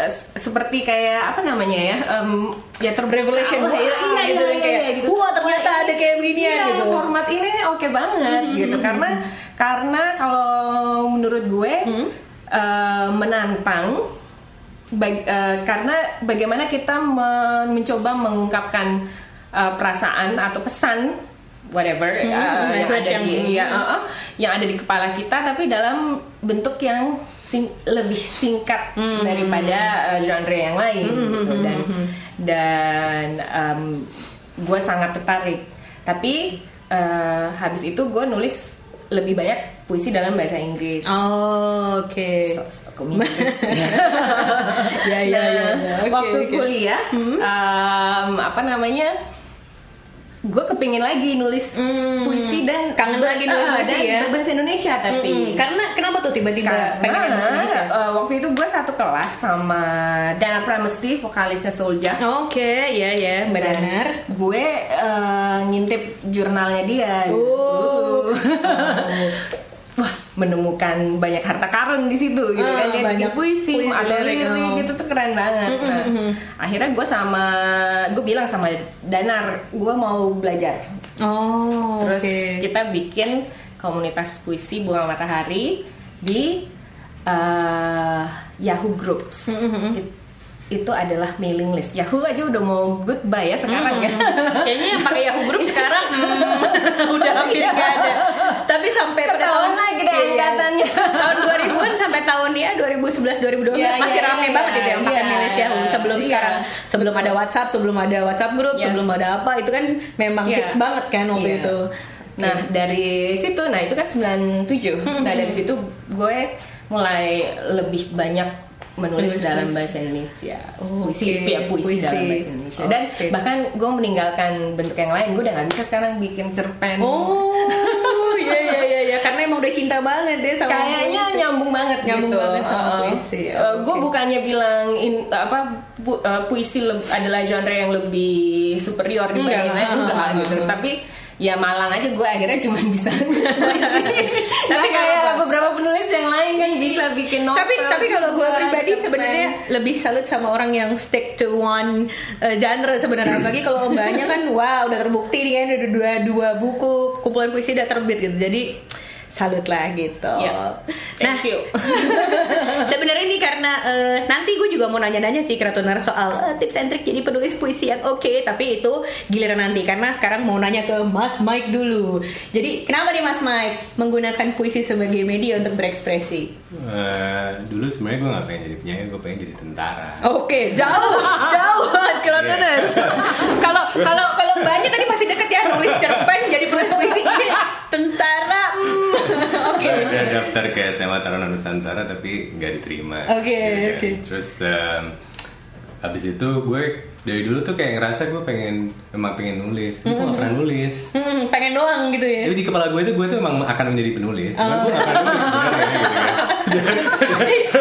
s- seperti kayak apa namanya ya? em, ya ter Revelation Wah, iya, iya, gitu iya, kayak iya. gitu. Wah, ternyata ada kayak beginian Iya, gitu. format ini oke banget gitu karena karena kalau menurut gue eh, menantang bag- eh, karena bagaimana kita men- mencoba mengungkapkan eh, perasaan atau pesan whatever eh, yang message ada yang- di ya, eh, eh, yang ada di kepala kita tapi dalam bentuk yang sing- lebih singkat daripada eh, genre yang lain gitu dan dan gue sangat tertarik tapi eh, habis itu gue nulis lebih banyak puisi dalam bahasa Inggris Oh, oke. So- so- Inggris. Ya, ya, ya, Nah, ya. Oke, waktu. Hmm? kuliah em, apa namanya gue kepingin lagi nulis puisi dan. Kangen lagi nulis Ah, puisi dan ya? berbahasa Indonesia tapi Hmm, Karena kenapa tuh tiba-tiba pengen karena bahasa Indonesia? eh, waktu itu gue satu kelas sama Dana Pramesti vokalisnya Soulja Oke, ya ya, Mbak Dan Danar. gue eh, ngintip jurnalnya dia Oh. wah menemukan banyak harta karun di situ gitu Ah, kan dia bikin puisi, puisi, atau lirik, oh. gitu. Tuh keren banget. Nah, akhirnya gue sama gue bilang sama Danar gue mau belajar. Oh, terus oke. kita bikin komunitas puisi bunga matahari di eh, Yahoo Groups. It- itu adalah mailing list. Yahoo aja udah mau goodbye ya sekarang ya. Kayaknya yang pakai Yahoo Group sekarang hmm, udah hampir nggak ada. Tapi sampai Ketahuan tahun lagi deh Iya, iya. angkatannya. tahun 2000-an sampai tahun ya 2011 2012 Iya, masih iya, rame iya, banget itu yang pakai iya. milis Yahoo sebelum Iya. sekarang sebelum ada WhatsApp sebelum ada WhatsApp group Yes. sebelum ada apa itu kan memang Iya. hits banget kan waktu Iya. itu. Nah dari situ, nah itu kan 97 Nah dari situ gue mulai lebih banyak menulis Menulis dalam puisi. bahasa Indonesia Oh, puisi oke. ya puisi, Puisi. dalam bahasa Indonesia dan Oke. bahkan gue meninggalkan bentuk yang lain gue udah nggak bisa sekarang bikin cerpen Oh, iya iya iya ya karena emang udah cinta banget ya sama kayaknya puisi. nyambung banget Nyambung gitu. banget sama Uh, puisi, ya, uh, gue bukannya bilang in, apa pu- uh, puisi adalah genre yang lebih superior dibanding Enggak, lain enggak uh, gitu uh. tapi ya malang aja gue akhirnya cuma bisa Tapi kayak beberapa penulis yang lain kan bisa bikin novel tapi tapi kalau gue pribadi sebenarnya lebih salut sama orang yang stick to one uh, genre sebenarnya. Apalagi kalau mbaknya kan wow udah terbukti nih kan udah dua dua buku kumpulan puisi udah terbit gitu. Jadi salut lah gitu. Nah, thank you. sebenarnya ini karena eh, nanti gue juga mau nanya-nanya sih ke Ratunar soal eh, tips and trick jadi penulis puisi yang oke, tapi itu giliran nanti karena sekarang mau nanya ke Mas Mike dulu. Jadi kenapa nih Mas Mike menggunakan puisi sebagai media untuk berekspresi? Eh, dulu sebenarnya gue gak pengen jadi penyanyi, gue pengen jadi tentara. Oke, jauh, jauh banget ke Ratunar. Kalau kalau kalau banyak tadi masih deket ya nulis cerpen jadi penulis puisi ini tentara. hmm, Oke. Gue udah SMA Taruna Nusantara tapi nggak diterima. Oke, Gitu kan. oke. Terus em, habis itu gue dari dulu tuh kayak ngerasa gue pengen memang pengen nulis, tapi gue gak pernah nulis. Hmm, pengen doang gitu ya. Jadi di kepala gue tuh gue tuh memang akan menjadi penulis, cuman gue gak akan nulis sebenarnya gitu kan.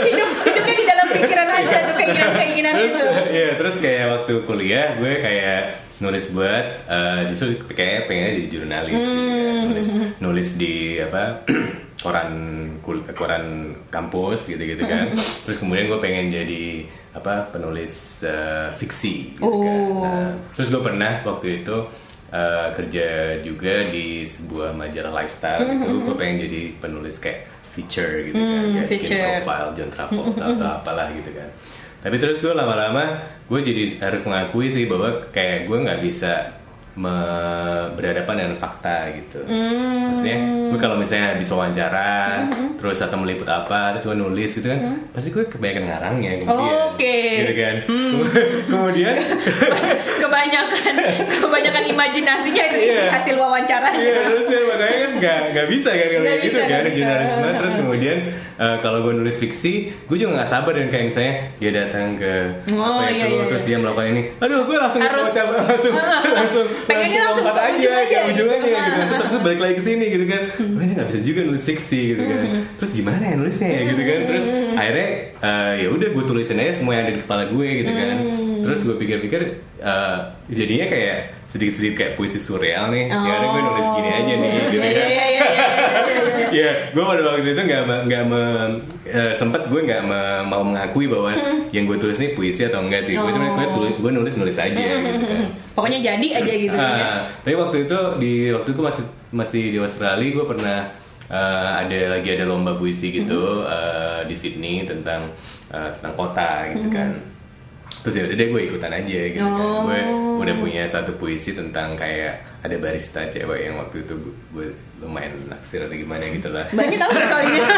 hidup hidupnya di dalam pikiran aja tuh keinginan keinginan terus itu. iya terus kayak waktu kuliah gue kayak nulis buat eh, justru kayak pengennya jadi jurnalis gitu Hmm. kan. nulis nulis di apa koran kul- koran kampus gitu gitu kan terus kemudian gue pengen jadi apa penulis eh, fiksi gitu kan. Oh. Nah, terus gue pernah waktu itu eh, kerja juga di sebuah majalah lifestyle gitu gue pengen jadi penulis kayak feature gitu kan Hmm, kayak bikin feature. profile John Travolta atau apalah gitu kan tapi terus gue lama-lama gue jadi harus mengakui sih bahwa kayak gue nggak bisa berhadapan dengan fakta gitu Hmm. maksudnya gue kalau misalnya habis wawancara terus atau meliput apa terus gue nulis gitu kan pasti gue kebanyakan ngarangnya kemudian Hmm. Oke. Hmm. gitu kan kemudian kebanyakan kebanyakan imajinasinya itu Iya. hasil wawancara. Iya terus ya makanya kan nggak nggak bisa kan kalau kayak gitu bisa, kan bisa. jurnalisme terus kemudian eh, kalau gue nulis fiksi gue juga nggak sabar dan kayak misalnya dia datang ke Oh, apa iya, itu iya, terus iya. dia melakukan ini aduh gue langsung Harus- mau coba langsung langsung Pengennya langsung lompat ke aja ujung aja ke ujung gitu. aja gitu. Terus habis balik lagi ke sini gitu kan. Wah, ini nggak bisa juga nulis fiksi gitu kan. Terus gimana ya nulisnya ya gitu kan. Terus akhirnya eh, ya udah gue tulisin aja semua yang ada di kepala gue gitu kan terus gue pikir-pikir eh, jadinya kayak sedikit-sedikit kayak puisi surreal nih ya udah gue nulis gini aja nih gitu Iya, kan iya, iya, iya. Iya, gue pada waktu itu nggak nggak me- eh, sempet gue nggak me- mau mengakui bahwa yang gue tulis ini puisi atau enggak sih. Gue cuma gue tulis gue nulis nulis aja gitu kan. Pokoknya jadi aja gitu. ya. Ah, tapi waktu itu di waktu itu masih masih di Australia gue pernah eh, ada lagi ada lomba puisi gitu eh, di Sydney tentang eh, tentang kota gitu kan. Terus ya udah deh gue ikutan aja gitu kan. Gue udah punya satu puisi tentang kayak ada barista cewek yang waktu itu gue, gue lumayan naksir atau gimana gitu lah. Banyak tahu nggak soal ini?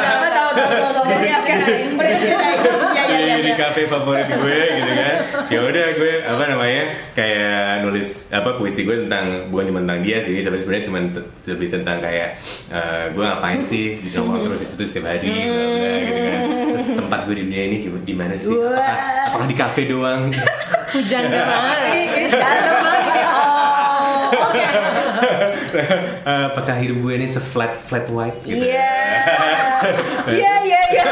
Tahu tahu tahu tahu ya di, ya. di kafe favorit gue gitu kan ya udah gue apa namanya kayak nulis apa puisi gue tentang bukan cuma tentang dia sih sebenarnya sebenarnya cuma lebih tentang kayak eh, gue ngapain sih nongkrong terus di situ setiap hari bla gitu kan terus tempat gue di dunia ini di- di mana sih apakah, apakah di kafe doang Hujan banget. Ini ini dalam banget. Oh. Oke. Eh, apakah hidup gue ini se-flat flat white gitu Iya. Iya iya iya.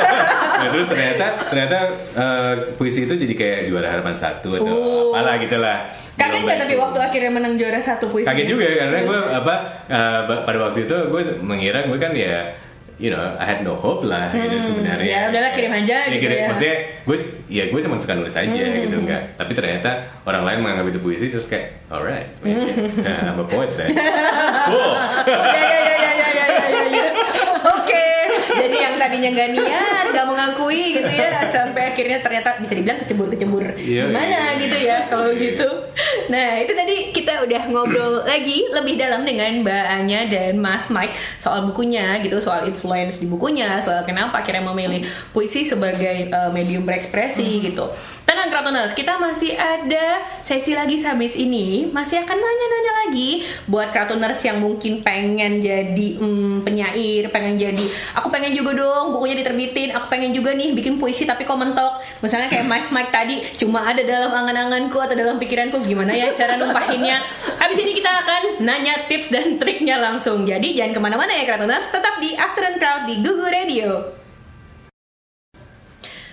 nah terus ternyata ternyata eh, puisi itu jadi kayak juara harapan satu atau Oh. apalah gitulah Kaget nggak tapi itu. waktu akhirnya menang juara satu puisi? kaget juga karena gue apa uh, pada waktu itu gue mengira gue kan ya you know I had no hope lah gitu hmm, gitu sebenarnya. ya udahlah kirim aja ya, gitu ya. Maksudnya gue ya gue cuma suka nulis aja hmm. gitu enggak. Tapi ternyata orang lain menganggap itu puisi terus kayak alright yeah, I'm a poet then. Cool. Ya ya ya ya ya ya. ya, ya jadi yang tadinya nggak niat, nggak mengakui gitu ya, sampai akhirnya ternyata bisa dibilang kecebur-kecebur Iya, gimana iya. gitu ya kalau gitu. Nah itu tadi kita udah ngobrol lagi lebih dalam dengan Mbak Anya dan Mas Mike soal bukunya gitu, soal influence di bukunya, soal kenapa akhirnya memilih puisi sebagai uh, medium berekspresi gitu. Tenang Kratoners, kita masih ada sesi lagi habis ini. Masih akan nanya-nanya lagi Buat Kratoners yang mungkin pengen jadi hmm, penyair Pengen jadi, aku pengen juga dong bukunya diterbitin. Aku pengen juga nih bikin puisi tapi kok mentok. Misalnya kayak Mas Mike tadi Cuma ada dalam angan-anganku atau dalam pikiranku Gimana ya cara numpahinnya? Habis ini kita akan nanya tips dan triknya langsung. Jadi jangan ke mana-mana ya Kratoners Tetap di Afternoon Crowd di Gugu Radio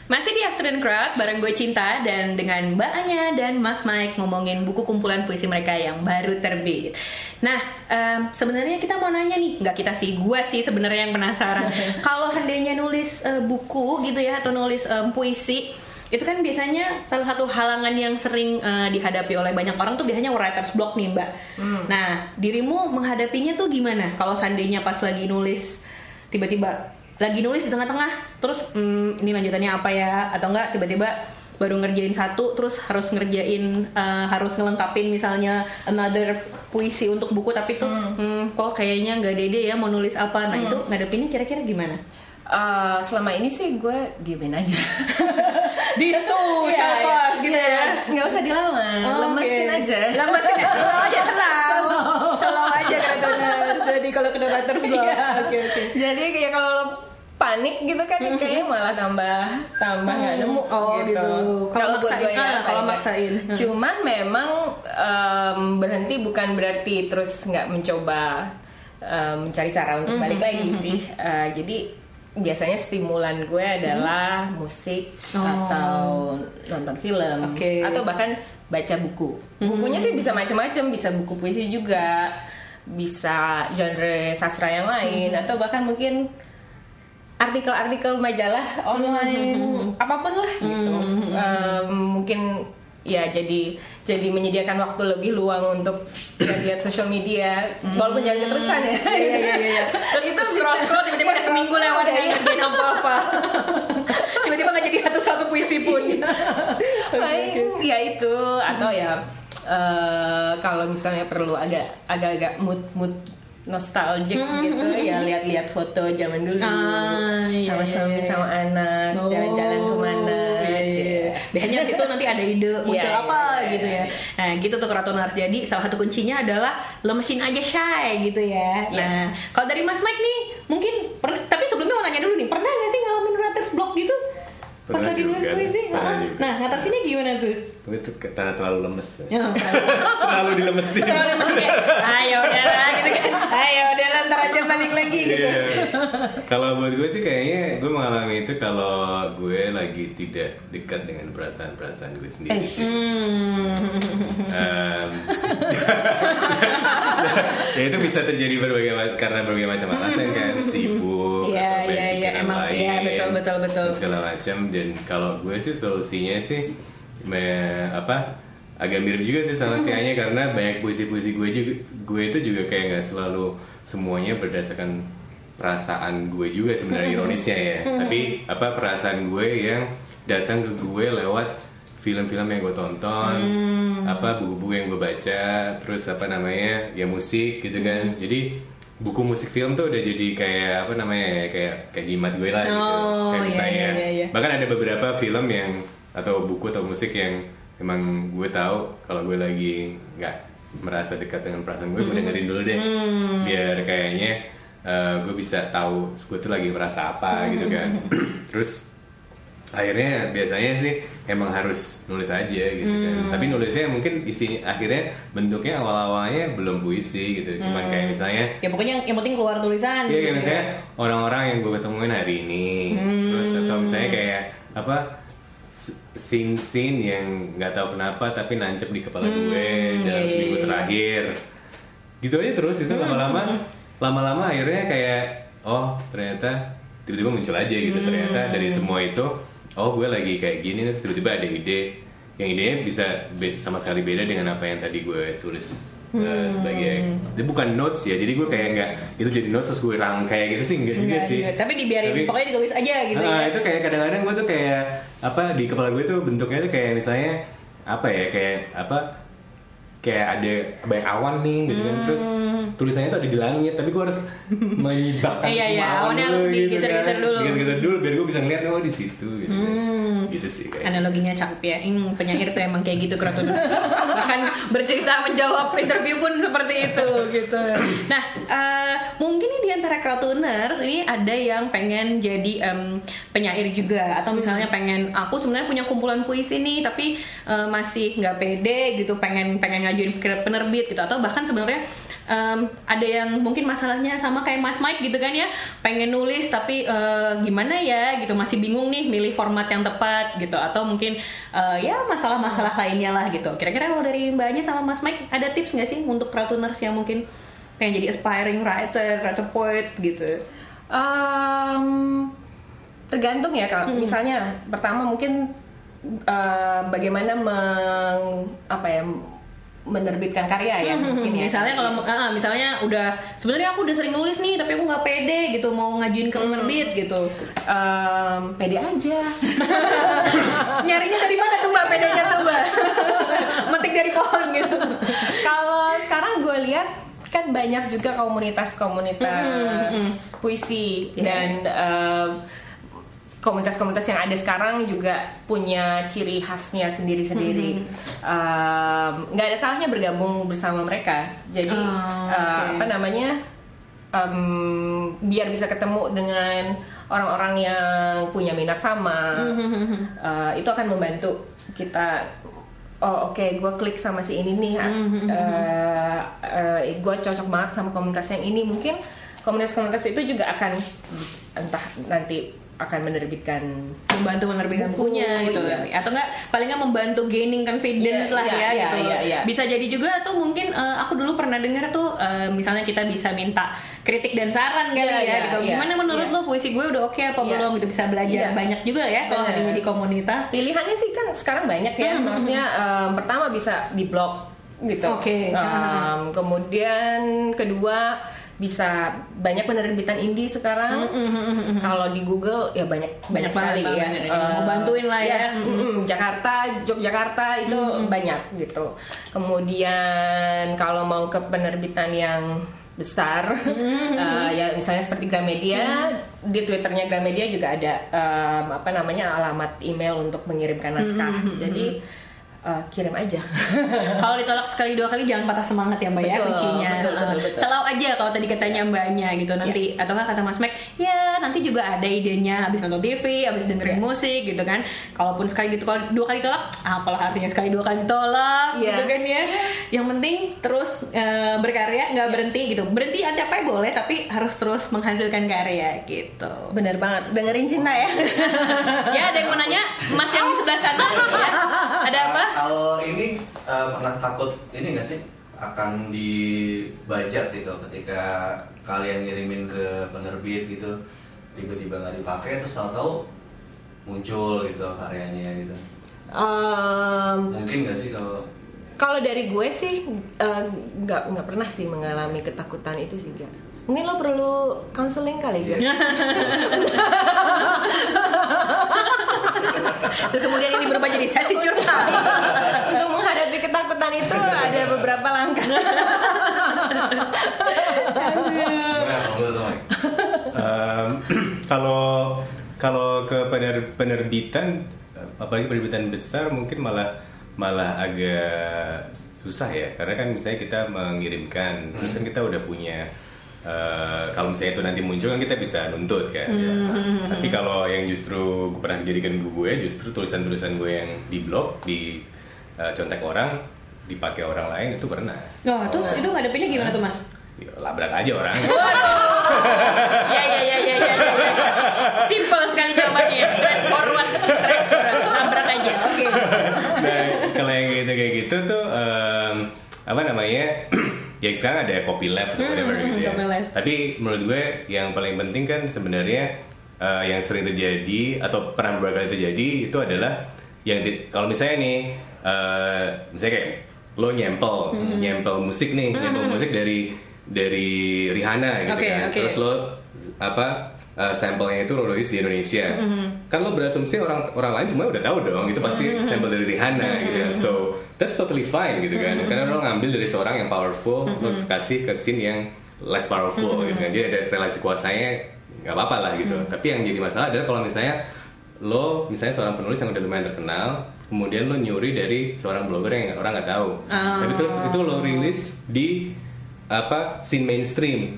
masih di Afternoon Crowd bareng gue Cinta dan dengan Mbak Anya dan Mas Mike ngomongin buku kumpulan puisi mereka yang baru terbit. Nah, em, sebenarnya kita mau nanya nih, nggak kita sih, gue sih sebenarnya yang penasaran. Kalau seandainya nulis eh, buku gitu ya atau nulis em, puisi itu kan biasanya salah satu halangan yang sering uh, dihadapi oleh banyak orang tuh biasanya writer's block nih mbak. Hmm. Nah dirimu menghadapinya tuh gimana? Kalau seandainya pas lagi nulis tiba-tiba lagi nulis di tengah-tengah, terus hmm, ini lanjutannya apa ya? Atau enggak tiba-tiba baru ngerjain satu terus harus ngerjain uh, harus ngelengkapin misalnya another puisi untuk buku tapi tuh hmm. Hmm, kok kayaknya nggak dede ya mau nulis apa nah hmm. itu ngadepinnya kira-kira gimana Uh, selama ini sih gue diemin aja di situ ya, ya, gitu ya nggak usah dilawan oh, lemesin okay. aja lemesin ya selalu aja selalu selalu aja kata jadi kalau kena butter iya. oke oke jadi kayak kalau lo panik gitu kan mm-hmm. kayaknya malah tambah tambah nggak nemu oh, gitu, gitu. kalau gue ya kalau maksain cuman memang um, berhenti bukan berarti terus nggak mencoba um, mencari cara untuk balik mm-hmm. lagi sih uh, jadi biasanya stimulan gue adalah hmm. musik oh. atau nonton film okay. atau bahkan baca buku. Bukunya hmm. sih bisa macam-macam, bisa buku puisi juga, bisa genre sastra yang lain hmm. atau bahkan mungkin artikel-artikel majalah online hmm. apa pun lah gitu. Hmm. um, mungkin ya jadi jadi menyediakan waktu lebih luang untuk lihat-lihat sosial media. Hmm. walaupun jangan keterusan ya. Iya iya iya, iya. terus itu scroll scroll tiba-tiba ada seminggu lewat ya ngerjain apa apa tiba-tiba nggak jadi satu satu puisi pun. Ya itu. Atau ya uh, kalau misalnya perlu agak agak-agak mood mood nostalgic mm -hmm. gitu ya lihat-lihat foto zaman dulu ah, iya, sama suami iya. sama anak oh, jalan-jalan ke mana iya, iya. biasanya situ nanti ada ide muncul yeah, apa yeah, gitu ya nah gitu tuh keratonar jadi salah satu kuncinya adalah lemesin aja shy gitu ya yes. nah kalau dari Mas Mike nih mungkin tapi sebelumnya mau tanya dulu nih pernah nggak sih ngalamin writer's block gitu pas lagi nulis puisi? Nah ngatasinnya gimana tuh? Itu karena terlalu lemes ya. terlalu dilemesin. Terlalu dilemesin ayo udah gitu kan. Ayo udah ntar aja balik lagi gitu. Yeah. kalau buat gue sih kayaknya gue mengalami itu kalau gue lagi tidak dekat dengan perasaan-perasaan gue sendiri. Um, ya itu bisa terjadi berbagai karena berbagai macam alasan kan sibuk yeah, atau yeah, yeah, emang lain, yeah, betul betul betul. segala macam. Dan kalau gue sih solusinya sih me, apa agak mirip juga sih sama si Anya karena banyak puisi-puisi gue juga gue itu juga kayak nggak selalu semuanya berdasarkan perasaan gue juga sebenarnya ironisnya ya. Tapi apa perasaan gue yang datang ke gue lewat film-film yang gue tonton hmm. apa buku-buku yang gue baca terus apa namanya ya musik gitu kan hmm. jadi buku musik film tuh udah jadi kayak apa namanya ya kayak kayak jimat gue lah gitu oh, kayak iya, misalnya iya, iya, iya. bahkan ada beberapa film yang atau buku atau musik yang emang gue tahu kalau gue lagi nggak merasa dekat dengan perasaan gue, hmm. gue dengerin dulu deh hmm. biar kayaknya uh, gue bisa tahu gue tuh lagi merasa apa hmm. gitu kan terus akhirnya biasanya sih emang harus nulis aja gitu kan. hmm. kan tapi nulisnya mungkin isi akhirnya bentuknya awal awalnya belum puisi gitu cuman hmm. kayak misalnya ya pokoknya yang penting keluar tulisan iya gitu kayak misalnya orang-orang yang gue ketemuin hari ini hmm. terus atau misalnya kayak apa scene-scene yang nggak tahu kenapa tapi nancep di kepala hmm, gue dalam iya, seminggu iya, iya. terakhir gitu aja terus itu hmm. lama-lama lama-lama akhirnya kayak oh ternyata tiba-tiba muncul aja gitu hmm. ternyata dari semua itu oh gue lagi kayak gini terus tiba-tiba ada ide. Yang idenya bisa sama sekali beda dengan apa yang tadi gue tulis eh, hmm. uh, sebagai itu bukan notes ya jadi gue kayak nggak itu jadi notes terus gue kayak gitu sih enggak, juga sih. tapi dibiarin tapi, pokoknya ditulis aja gitu uh, ya. itu kayak kadang-kadang gue tuh kayak apa di kepala gue tuh bentuknya tuh kayak misalnya apa ya kayak apa kayak ada banyak awan nih gitu kan terus hmm. tulisannya tuh ada di langit tapi gue harus menyibakkan iya, iya, awannya harus digeser-geser gitu, dulu geser-geser dulu biar gue bisa ngeliat oh di situ gitu kan. Gitu sih kayak. analoginya cakep ya ini penyair tuh emang kayak gitu keraton. Bahkan bercerita menjawab interview pun seperti itu gitu. Nah uh, mungkin nih di antara keratuner ini ada yang pengen jadi um, penyair juga. Atau misalnya pengen aku sebenarnya punya kumpulan puisi nih tapi uh, masih nggak pede gitu pengen pengen ngajuin penerbit gitu. Atau bahkan sebenarnya um, ada yang mungkin masalahnya sama kayak Mas Mike gitu kan ya. Pengen nulis tapi uh, gimana ya gitu masih bingung nih milih format yang tepat gitu. Atau mungkin uh, ya masalah-masalah lainnya lah gitu. Kira-kira kalau dari mbaknya sama Mas Mike ada tips nggak sih untuk kratuners yang mungkin pengen jadi aspiring writer atau poet gitu? Um, tergantung ya kalau hmm. misalnya pertama mungkin eh, bagaimana meng apa ya menerbitkan karya ya mungkin ya. misalnya kalau ah, misalnya udah sebenarnya aku udah sering nulis nih tapi aku nggak pede gitu mau ngajuin ke penerbit gitu Em, pede aja. nyarinya dari mana tuh mbak pedenya tuh mbak metik dari pohon gitu Kalau sekarang gue lihat kan banyak juga komunitas-komunitas puisi Iya. dan em, komunitas-komunitas yang ada sekarang juga punya ciri khasnya sendiri-sendiri. Em, Nggak ada salahnya bergabung bersama mereka. Jadi Oh, eh, oke. apa namanya? em, biar bisa ketemu dengan orang-orang yang punya minat sama, eh, itu akan membantu kita oh oke gue klik sama si ini nih eh gue cocok banget sama komunitas yang ini mungkin komunitas-komunitas itu juga akan entah nanti akan menerbitkan membantu menerbitkan Buku, bukunya gitu iya. atau enggak paling nggak membantu gaining confidence Iya, lah iya, ya iya, gitu iya, iya. bisa jadi juga tuh mungkin eh, aku dulu pernah dengar tuh eh, misalnya kita bisa minta kritik dan saran kali Iya, ya iya, gitu iya, gimana menurut iya. lo puisi gue udah oke apa Iya. belum gitu bisa belajar Iya. banyak juga ya kalau adanya di komunitas pilihannya sih kan sekarang banyak ya maksudnya em, pertama bisa di blog gitu Oke. Em, kemudian kedua bisa banyak penerbitan indie sekarang. Kalau di Google ya banyak banyak, Banyak sekali banget, ya. Mau Eh, bantuin lah ya. mm, Jakarta Yogyakarta itu banyak gitu. Kemudian kalau mau ke penerbitan yang besar eh, ya misalnya seperti Gramedia di twitternya Gramedia juga ada em, apa namanya alamat email untuk mengirimkan naskah. Jadi eh, kirim aja. Kalau ditolak sekali dua kali jangan patah semangat ya mbak ya Betul, kuncinya. betul, betul, Eh, betul. selalu aja kalau tadi katanya mbaknya gitu nanti atau nggak kata mas Mac ya nanti juga ada idenya habis nonton TV habis dengerin Ya. musik gitu kan. Kalaupun sekali gitu kalau dua kali tolak apalah artinya sekali dua kali tolak Iya. gitu kan ya. Yang penting terus eh, berkarya nggak berhenti gitu. Berhenti capai boleh tapi harus terus menghasilkan karya gitu. Bener banget. Dengerin cinta ya. Ya ada yang mau nanya? Mas yang di sebelah sana? Ya ada apa Kalau ini eh, pernah takut ini nggak sih akan dibajak gitu ketika kalian ngirimin ke penerbit gitu tiba-tiba nggak dipakai terus tahu-tahu muncul gitu karyanya gitu Em, mungkin nggak sih kalau Kalau dari gue sih eh, nggak nggak pernah sih mengalami ketakutan itu sih gak. Mungkin lo perlu counseling kali ya. terus kemudian ini berubah jadi sesi curhat Untuk menghadapi ketakutan itu ada beberapa langkah. Kalau kalau ke pener- penerbitan apalagi penerbitan besar mungkin malah malah agak susah ya karena kan misalnya kita mengirimkan terus kan kita udah punya eh, kalau misalnya itu nanti muncul kan kita bisa nuntut kan tapi kalau yang justru gue pernah jadikan gue justru tulisan-tulisan gue yang di blog di eh, contek orang dipakai orang lain itu pernah Oh, terus itu ngadepinnya gimana tuh mas? Ya, labrak aja orang ya ya ya ya ya. ya. Simple sekali jawabannya, ya. straight forward, straight forward. Nabrak aja. Oke. nah kalau yang gitu kayak gitu tuh em, apa namanya ya sekarang ada copyleft atau whatever Hmm, gitu ya tapi menurut gue yang paling penting kan sebenarnya eh, yang sering terjadi atau pernah beberapa kali terjadi itu adalah yang kalau misalnya nih eh, misalnya kayak lo nyempel Hmm. nyempel musik nih nyempel musik dari dari Rihanna gitu Oke, kan oke. terus lo apa uh, sampelnya itu lo rilis di Indonesia Mm-hmm. kan lo berasumsi orang orang lain semua udah tahu dong itu pasti Mm-hmm. sampel dari Rihanna gitu kan so that's totally fine gitu kan Mm-hmm. karena lo ngambil dari seorang yang powerful lo kasih ke scene yang less powerful Mm-hmm. gitu kan jadi ada relasi kuasanya nggak apa-apa lah gitu tapi yang jadi masalah adalah kalau misalnya lo misalnya seorang penulis yang udah lumayan terkenal kemudian lo nyuri dari seorang blogger yang orang nggak tahu tapi terus itu lo rilis di apa scene mainstream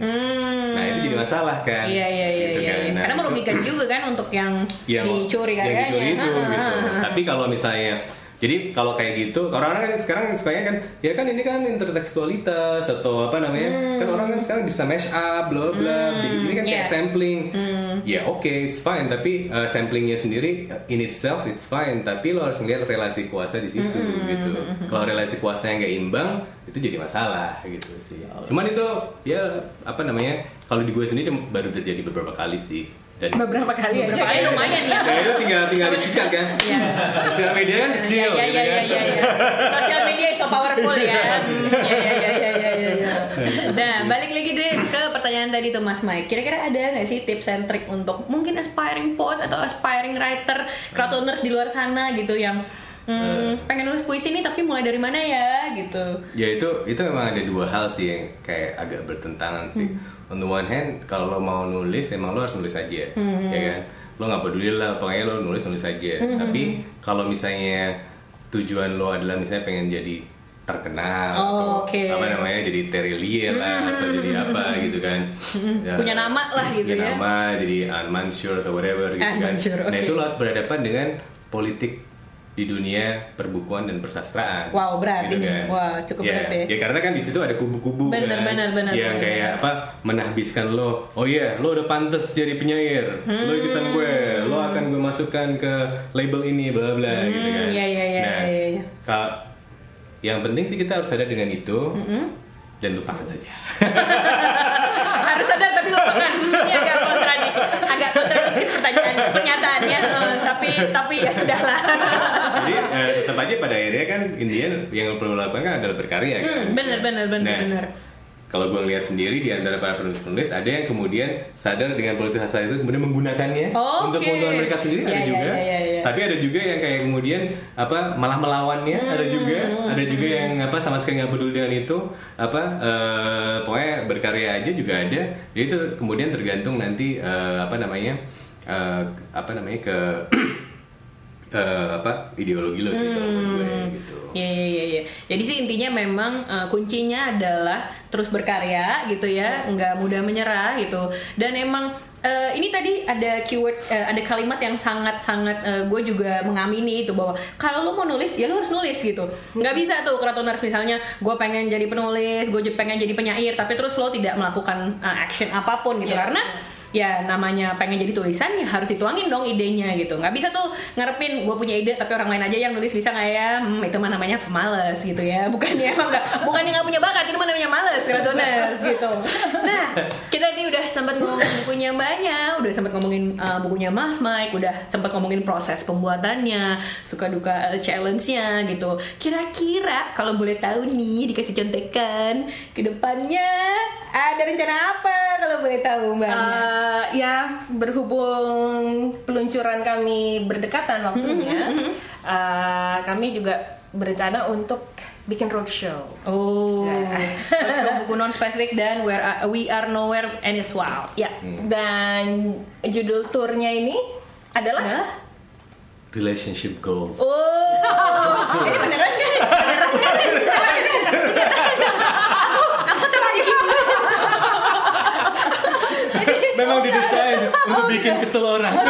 nah itu jadi masalah kan Hmm. Iya iya iya Gitu iya. kan. iya. Nah, Karena merugikan juga kan untuk yang, yang dicuri yang karyanya. dicuri itu Ah, gitu. ah, ah. Tapi kalau misalnya jadi kalau kayak gitu, orang-orang kan sekarang sukanya kan ya kan ini kan intertekstualitas atau apa namanya? Kan orang kan sekarang bisa mash up, bla bla. Bikin Ini kan kayak yeah. sampling. Ya oke, it's fine. Tapi uh, samplingnya sendiri in itself is fine. Tapi lo harus melihat relasi kuasa di situ gitu. Kalau relasi kuasanya nggak imbang, itu jadi masalah gitu sih. Cuman itu ya apa namanya? Kalau di gue sendiri cuma baru terjadi beberapa kali sih. Dan beberapa kali aja Beberapa kali kan? lumayan ya. Nah itu tinggal tinggal disikat kan. Iya. Sosial media kan kecil. Ya, ya, gitu ya, kan. ya, ya, Sosial media so powerful ya. Hmm, Ya, ya, ya, ya, ya, ya, ya. Nah, balik lagi deh ke pertanyaan tadi tuh Mas Mike. Kira-kira ada nggak sih tips and trick untuk mungkin aspiring poet atau aspiring writer, crowdtuners di luar sana gitu yang hmm, pengen nulis puisi nih tapi mulai dari mana ya gitu. Ya itu itu memang ada dua hal sih yang kayak agak bertentangan sih. On the one hand, kalau lo mau nulis, emang lo harus nulis aja, ya kan? Lo nggak peduli lah, pokoknya lo nulis nulis aja. Tapi kalau misalnya tujuan lo adalah misalnya pengen jadi terkenal Oh, atau oke. apa namanya jadi Terelie lah atau jadi apa gitu kan. Ya, Punya nama lah gitu punya ya. nama jadi Mansur atau whatever gitu An kan Mansur, nah itu lo harus berhadapan dengan politik di dunia perbukuan dan persastraan. Wow, berat gitu ini. Wah, cukup ya, berat ya. Ya karena kan di situ ada kubu-kubu Bener, kan, bener, bener, yang bener, kayak bener. apa menahbiskan lo. Oh iya, lo udah pantas jadi penyair. Lo ikutan gue, lo akan gue masukkan ke label ini, bla bla gitu kan. iya, iya, iya, Nah, iya, iya. yang penting sih kita harus sadar dengan itu dan lupakan saja. Harus sadar tapi lupakan. Ini agak kontradiktif, agak kontradiktif pertanyaan pernyataannya. eh, tapi tapi ya sudahlah. Jadi eh, tetap aja pada akhirnya kan intinya yang perlu lakukan kan adalah berkarya kan. Hmm, bener, bener, bener, Nah, bener. Kalau gue ngeliat sendiri di antara para penulis-penulis ada yang kemudian sadar dengan politik sastra itu kemudian menggunakannya Oh, untuk keuntungan mereka sendiri Ya, ada ya, juga. ya, ya, ya. Tapi ada juga yang kayak kemudian apa malah melawannya ada Hmm, juga. Ada juga yang apa sama sekali nggak peduli dengan itu apa eh, pokoknya berkarya aja juga ada. Jadi itu kemudian tergantung nanti eh, apa namanya eh, apa namanya ke eh, apa ideologi lo sih kalau menurut gue gitu. Iya iya iya. iya. Jadi sih intinya memang uh, kuncinya adalah terus berkarya gitu ya, nggak mudah menyerah gitu. Dan emang uh, ini tadi ada keyword, uh, ada kalimat yang sangat sangat gue juga mengamini itu bahwa kalau lo mau nulis ya lo harus nulis gitu. Nggak bisa tuh keratoners misalnya gue pengen jadi penulis, gue pengen jadi penyair, tapi terus lo tidak melakukan uh, action apa pun gitu Iya. karena ya namanya pengen jadi tulisan ya harus dituangin dong idenya gitu. Nggak bisa tuh ngarepin gue punya ide tapi orang lain aja yang nulis bisa nggak ya? Hmm, itu mah namanya pemalas gitu ya. Bukannya emang nggak bukannya nggak punya bakat itu mah namanya males Kratoners gitu. Nah kita ini udah sempat ngomongin bukunya mbaknya udah sempat ngomongin uh, bukunya Mas Mike udah sempat ngomongin proses pembuatannya suka duka uh, challenge-nya gitu. Kira-kira kalau boleh tahu nih dikasih contekan ke depannya ada rencana apa kalau boleh tahu mbaknya Eh, ya berhubung peluncuran kami berdekatan waktunya, eh, kami juga berencana untuk bikin roadshow. Oh, Ya. so buku non spesifik dan where are- we are nowhere and it's wild. Ya. Dan judul turnya ini adalah Relationship goals. Oh, ini beneran nggak? Beneran nggak? Beneran nggak? Aku, aku telah dihibur. Memang didesain untuk bikin kesel orang.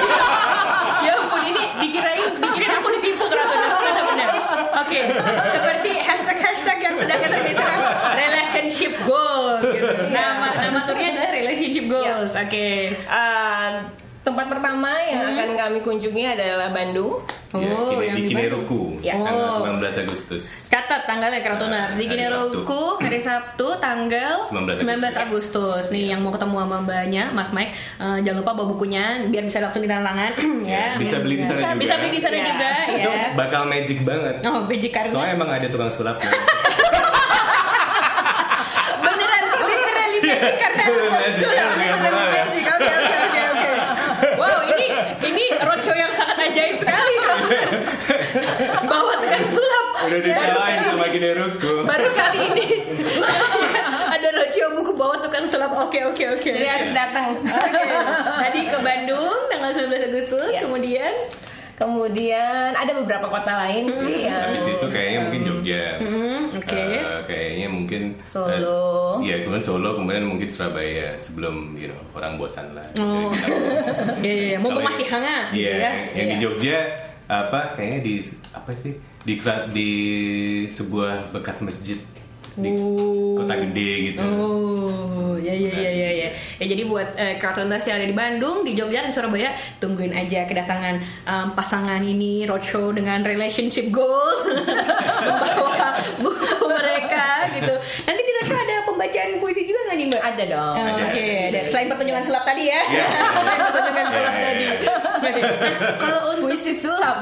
Ya ampun, ini dikirain, dikirain aku ditipu ternyata benar. Oke, seperti hashtag hashtag yang sedang kita sekarang relationship goals. Gitu. Nama nama turnya adalah relationship goals. Oke. eh, tempat pertama yang akan kami kunjungi adalah Bandung. Oh, ya, di di Kineruku Ya. Oh. tanggal 19 Agustus. Catat tanggalnya Keratonar di Hari Gineruku hari Sabtu tanggal 19 19 Agustus. Nih yang mau ketemu sama mbaknya Mas Mike eh, jangan lupa bawa bukunya biar bisa langsung ditandatangan ya. Ya, bisa beli di sana Bisa, juga. bisa beli di sana Ya. juga Itu ya. bakal magic banget. Oh, biji karena Soalnya emang ada tukang sulapnya. beneran literally magic karena ada tukang Magic, sulap. iya, Literally beneran. magic. Oke oke oke oke. Wow, ini ini roadshow yang sangat ajaib sekali. Kratoners. Bawa tukang sulap. Udah disalahin sama Kineruku. Baru kali ini ada roadshow buku bawa tukang sulap. Oke oke oke. Jadi harus datang. Oke. Tadi ke Bandung tanggal 19 Agustus, Ya. kemudian Kemudian ada beberapa kota lain sih yang Habis itu kayaknya mungkin Jogja. hmm, oke. Eh, kayaknya mungkin Solo. eh, Iya, kemudian Solo, kemudian mungkin Surabaya sebelum you know, orang bosan lah. Oh. Iya, iya, mumpung Kalau masih hangat gitu Iya, ya. yang di Iya. Jogja apa kayaknya di apa sih di di sebuah bekas masjid di Oh. kota gede gitu. Oh, ya ya ya ya ya. Ya jadi buat eh, cartooners yang ada di Bandung, di Jogja dan Surabaya, tungguin aja kedatangan em, pasangan ini roadshow dengan relationship goals membawa buku Mbak? ada dong. Oh. Oke, ada. selain pertunjukan sulap tadi ya. Iya. selain pertunjukan sulap Kalau untuk puisi sulap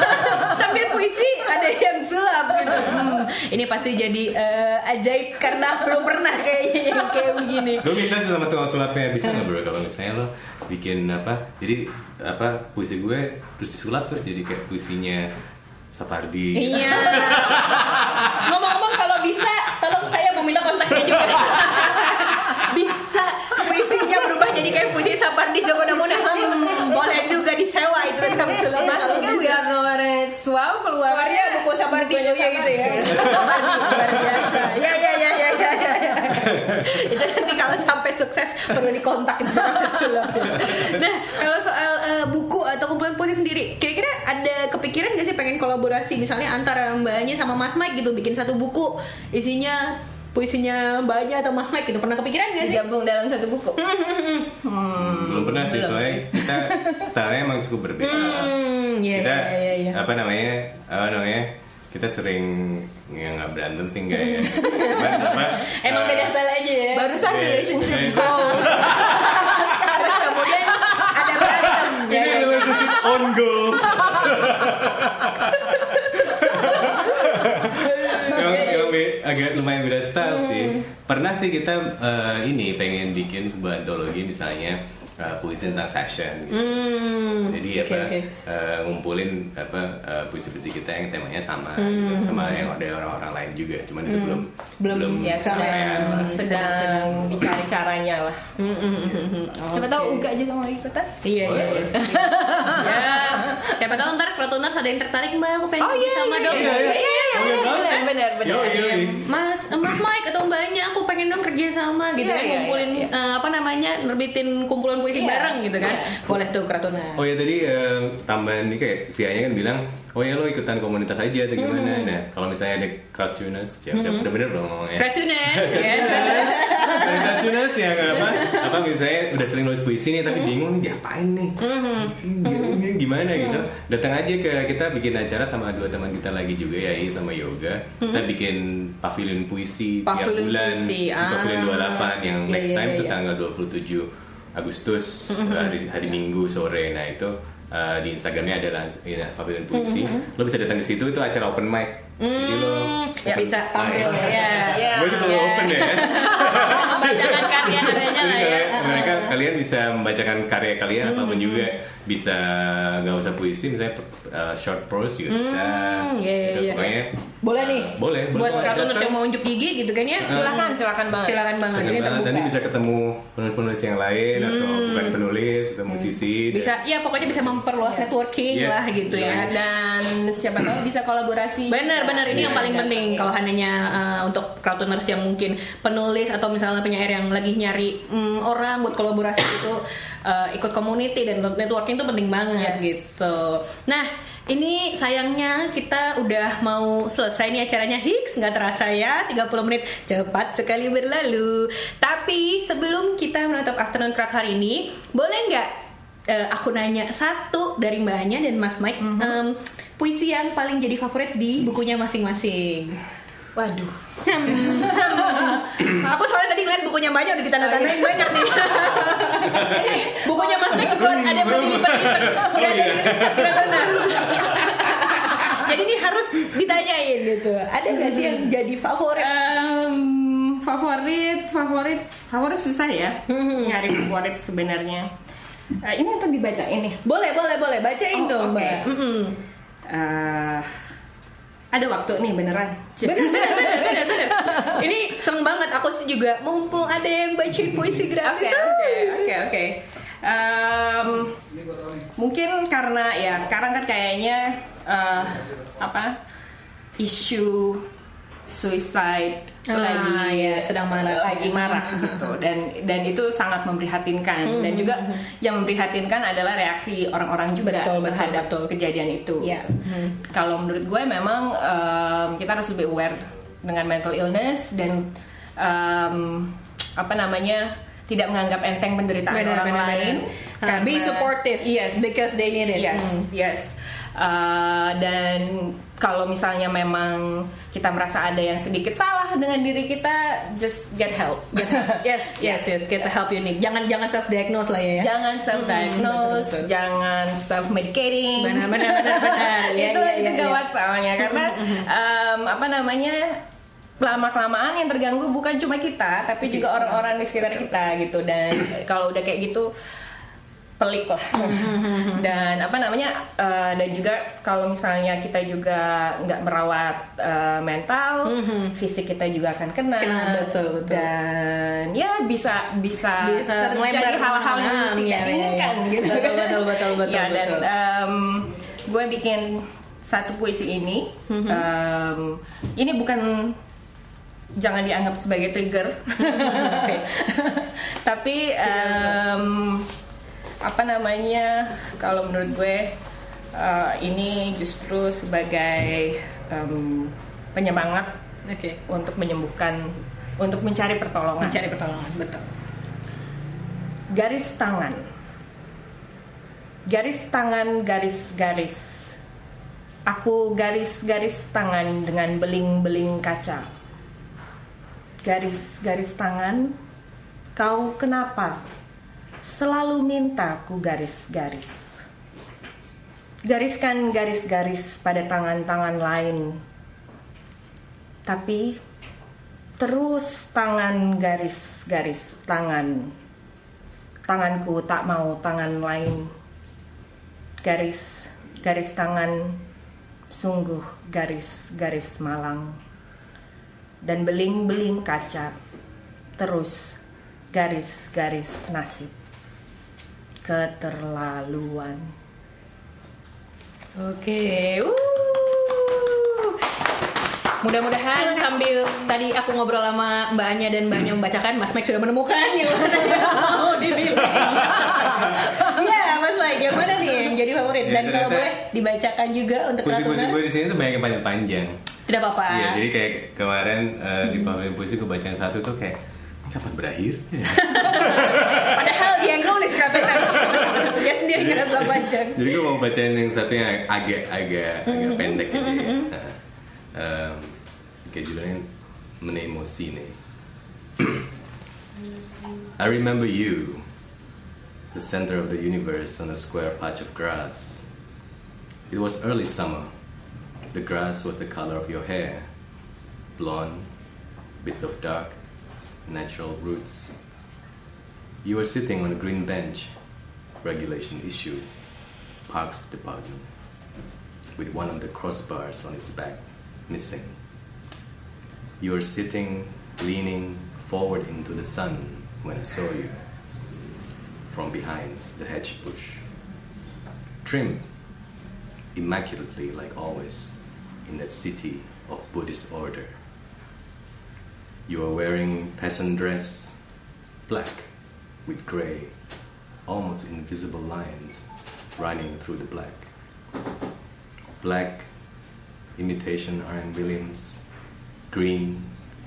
sambil puisi ada yang sulap gitu. Hmm, ini pasti jadi eh, ajaib karena belum pernah kayaknya yang kayak begini. gue minta sih sama tukang sulapnya bisa nggak bro kalau misalnya lo bikin apa jadi apa puisi gue terus disulap terus jadi kayak puisinya Sapardi gitu. Iya. ngomong-ngomong kalau bisa tolong saya mau minta kontaknya juga Bisa puisinya berubah jadi kayak puisi Sapardi Djoko Damono. Hmm, boleh juga disewa itu kan sulap. maksudnya we are no wow keluar keluarnya buku Sapardi bukunya ya gitu ya. Luar biasa. Ya ya ya ya ya. ya. itu nanti kalau sampai sukses perlu dikontak itu sulap. Nah, kalau soal eh, buku atau kumpulan puisi sendiri, kira-kira ada kepikiran gak sih pengen kolaborasi misalnya antara Mbaknya sama Mas Mike gitu bikin satu buku isinya puisinya Mbaknya atau Mas Mike gitu pernah kepikiran gak sih? digabung dalam satu buku belum pernah sih belum soalnya sih. kita stylenya emang cukup berbeda Hmm, iya kita iya iya. iya. apa namanya apa namanya kita sering ya nggak berantem sih enggak ya Cuman apa Emang eh, beda style aja ya. barusan Iya, relationship iya. goals Terus kemudian ada berantem. Ya, ini ya, ya. relationship on goal emang, emang be- agak lumayan beda style sih pernah sih kita eh, ini pengen bikin sebuah antologi misalnya eh, puisi tentang fashion gitu. Hmm, jadi oke, apa oke. eh, ngumpulin apa eh, puisi-puisi kita yang temanya sama gitu, sama yang ada orang-orang lain juga cuman itu belum Belum, ya kesampaian. sedang sedang dicari caranya lah Hmm, hmm, hmm, hmm, hmm. siapa tahu Uga juga mau ikutan Iya iya. iya. ya, siapa tahu ntar kalau tuntas ada yang tertarik mbak, aku pengen oh iya sama iya dong. iya iya iya iya Oh, iya benar banget, benar kan? benar benar Yoi, yoi. Mas, eh, Mas Mike atau mbaknya aku pengen dong kerja sama gitu Iya, kan iya, ngumpulin iya, eh, apa namanya nerbitin kumpulan puisi Iya. bareng gitu kan. Iya. Boleh tuh Kratuna. Oh ya tadi eh, tambahan nih kayak si Anya kan bilang, oh ya lo ikutan komunitas aja atau gimana? Nah kalau misalnya ada crowdtuners, ya udah bener-bener dong ngomongnya. Kratunas ya. Crowdtuners yang apa? Apa misalnya udah sering nulis puisi nih tapi bingung nih diapain nih? Ini gimana gitu? Datang aja ke kita bikin acara sama dua teman kita lagi juga ya, sama Yoga. Kita bikin pavilion puisi tiap Pavilion bulan puisi, di Pavilion ah. 28 yang Iya, next iya, time tuh iya. tanggal 27 Agustus hari, hari Minggu sore. Nah itu uh, di Instagramnya ada lans- ini, Pavilion Puisi. Lo bisa datang ke situ itu acara open mic. Jadi lo Ya, bisa tampil ya. Iya. Gue itu selalu Iya. open ya. Membacakan karya-karyanya lah ya. mereka kalian bisa membacakan karya kalian apa pun juga bisa nggak usah puisi misalnya uh, short prose juga bisa. iya, iya, Gitu, iya. pokoknya Boleh nih. boleh. boleh Buat datang. yang mau unjuk gigi gitu kan ya. silakan silakan banget Silakan banget. Ini terbuka. Nanti bisa ketemu penulis-penulis yang lain atau bukan penulis atau musisi. dan- bisa ya pokoknya bisa memperluas networking Iya. lah gitu ya. Iya. dan siapa tahu bisa kolaborasi Benar, benar ini yang Iya. paling penting kalau hanya uh, untuk crowdtuners yang mungkin penulis atau misalnya penyair yang lagi nyari mm, orang buat kolaborasi itu uh, ikut community dan networking itu penting banget Yes. gitu. Nah, ini sayangnya kita udah mau selesai nih acaranya Hicks nggak terasa ya 30 menit cepat sekali berlalu. Tapi sebelum kita menutup afternoon crack hari ini, boleh nggak eh, aku nanya satu dari mbaknya dan Mas Mike em, puisi yang paling jadi favorit di bukunya masing-masing. waduh aku soalnya tadi ngeliat bukunya mbaknya udah ditanda-tandain banyak nih. bukunya Mas Mike juga ada yang udah dilipat-lipat, udah ada dilipat, benar-benar. Jadi ini harus ditanyain gitu. Ada nggak sih yang jadi favorit? Em, favorit favorit favorit susah ya nyari favorit sebenarnya Eh, ini untuk dibaca ini Boleh, boleh, boleh. Bacain Oh, dong, oke. Mbak. Eh, ada waktu nih beneran Bener, bener, bener, bener. Ini seneng banget aku sih juga mumpung ada yang bacain puisi Oke gratis. oke oke oke. Em, mungkin karena ya sekarang kan kayaknya eh, apa isu suicide Ah, lagi ya, sedang marak. lagi marak gitu dan dan itu sangat memprihatinkan dan juga yang memprihatinkan adalah reaksi orang-orang juga Betul, terhadap betul. kejadian itu. Ya. Kalau menurut gue memang em, kita harus lebih aware dengan mental illness dan em, apa namanya tidak menganggap enteng penderitaan Benar, orang benar, lain. benar. Ah, be supportive, Yes. because they need it. Yes, Hmm. yes. Uh, dan kalau misalnya memang kita merasa ada yang sedikit salah dengan diri kita, just get help. Get help. yes, yes, yes. Get the help you need. Jangan jangan self diagnose lah ya. Jangan self diagnose, betul, betul. jangan self medicating. Benar, benar, benar, benar. Ya, itu ya, itu ya, gawat soalnya karena um, apa namanya lama kelamaan yang terganggu bukan cuma kita tapi juga orang-orang di sekitar kita gitu dan kalau udah kayak gitu pelik lah. Dan apa namanya uh, dan juga kalau misalnya kita juga nggak merawat uh, mental fisik kita juga akan kena, Kena, betul, betul. dan ya bisa bisa, Bisa terjadi hal-hal yang ke mana-mana, tidak ya, ya, ya. diinginkan gitu. Betul, betul, betul, betul, ya dan um, gue bikin satu puisi ini. Um, ini bukan jangan dianggap sebagai trigger. Tapi um, apa namanya? Kalau menurut gue uh, ini justru sebagai um, penyemangat Oke. untuk menyembuhkan untuk mencari pertolongan. Mencari pertolongan, betul. garis tangan. Garis tangan garis-garis aku garis-garis tangan dengan beling-beling kaca. Garis-garis tangan. Kau kenapa selalu minta ku garis-garis. Gariskan garis-garis pada tangan-tangan lain. Tapi terus tangan garis-garis tangan. Tanganku tak mau tangan lain. Garis garis tangan sungguh garis garis malang. Dan beling-beling kaca terus garis garis nasib keterlaluan Oke. Mudah-mudahan sambil tadi aku ngobrol sama Mbak Anya dan Mbak Anya membacakan, Mas Mike sudah menemukan yang mana yang mau dipilih. Iya, Mas Mike, yang mana nih yang jadi favorit? Dan Ya, kalau boleh dibacakan juga untuk Puisi-puisi peraturan. gue di sini tuh banyak yang panjang-panjang. Tidak apa-apa. Iya, jadi kayak kemarin eh, di pavilion puisi gue baca yang satu tuh kayak "Ini kapan berakhir? Padahal dia yang nulis peraturan. dia sendiri ngerasa panjang. Jadi gue mau bacain yang satu yang agak-agak agak pendek aja ya. Nah, em, kayak judulnya Menemosi nih. I remember you, the center of the universe on a square patch of grass. It was early summer. The grass was the color of your hair, blonde, bits of dark, natural roots. You were sitting on a green bench, regulation issue, Parks Department, with one of the crossbars on its back missing. You were sitting, leaning forward into the sun when I saw you from behind the hedge bush. Trim, immaculately like always, in that city of Buddhist order. You are wearing peasant dress, black with gray, almost invisible lines running through the black. Black, imitation Iron Williams, green,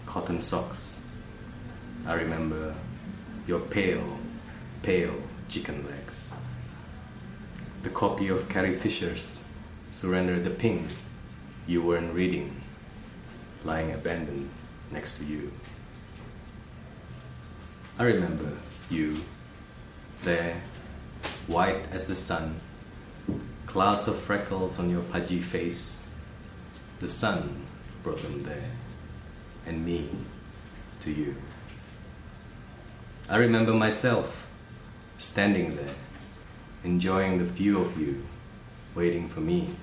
cotton socks. I remember your pale, pale chicken legs. The copy of Carrie Fisher's Surrender the Pink you weren't reading, lying abandoned next to you. I remember you there, white as the sun, clouds of freckles on your pudgy face. The sun brought them there, and me to you. I remember myself standing there, enjoying the view of you, waiting for me.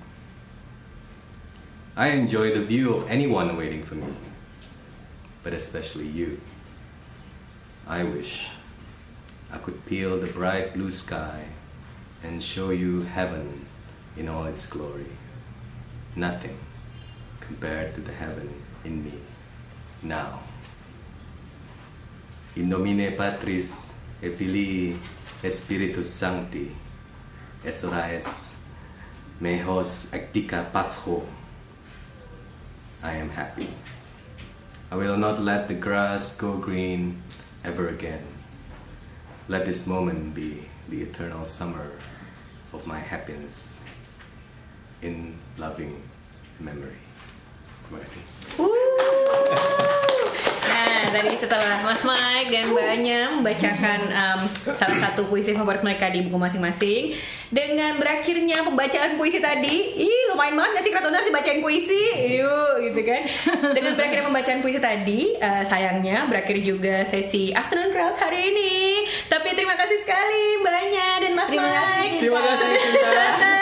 I enjoy the view of anyone waiting for me, but especially you. I wish I could peel the bright blue sky and show you heaven in all its glory. Nothing compared to the heaven in me now. In nomine Patris et Filii et Spiritus Sancti, es mejos actica pascho. I am happy. I will not let the grass go green ever again. Let this moment be the eternal summer of my happiness. in loving memory. Kasih. Nah, tadi setelah Mas Mike dan Mbak Anya membacakan um, salah satu puisi favorit mereka di buku masing-masing dengan berakhirnya pembacaan puisi tadi, ih lumayan banget gak sih Kratonar dibacain puisi, yuk gitu kan. Dengan berakhirnya pembacaan puisi tadi, uh, sayangnya berakhir juga sesi afternoon crowd hari ini. Tapi terima kasih sekali Mbak Anya dan Mas Terima kasih, Mike. Cinta. Terima kasih.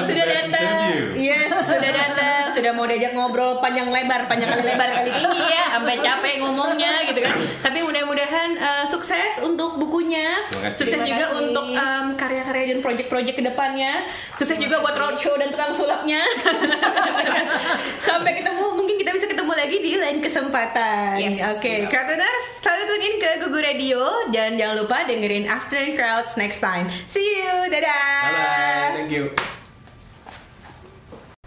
That Sudah datang. Yes, sudah datang, sudah mau diajak ngobrol panjang lebar, panjang kali lebar kali tinggi ya, sampai capek ngomongnya gitu kan. Tapi mudah-mudahan uh, sukses untuk bukunya, sukses Terima juga kasih. untuk um, karya-karya dan project-project ke depannya, sukses juga buat roadshow dan tukang sulapnya. sampai ketemu, mungkin kita bisa ketemu lagi di lain kesempatan. Yes. Oke, Kratoners, selalu tune in ke Gugu Radio dan jangan lupa dengerin Afternoon Crowds next time. See you, dadah. Bye bye. Thank you.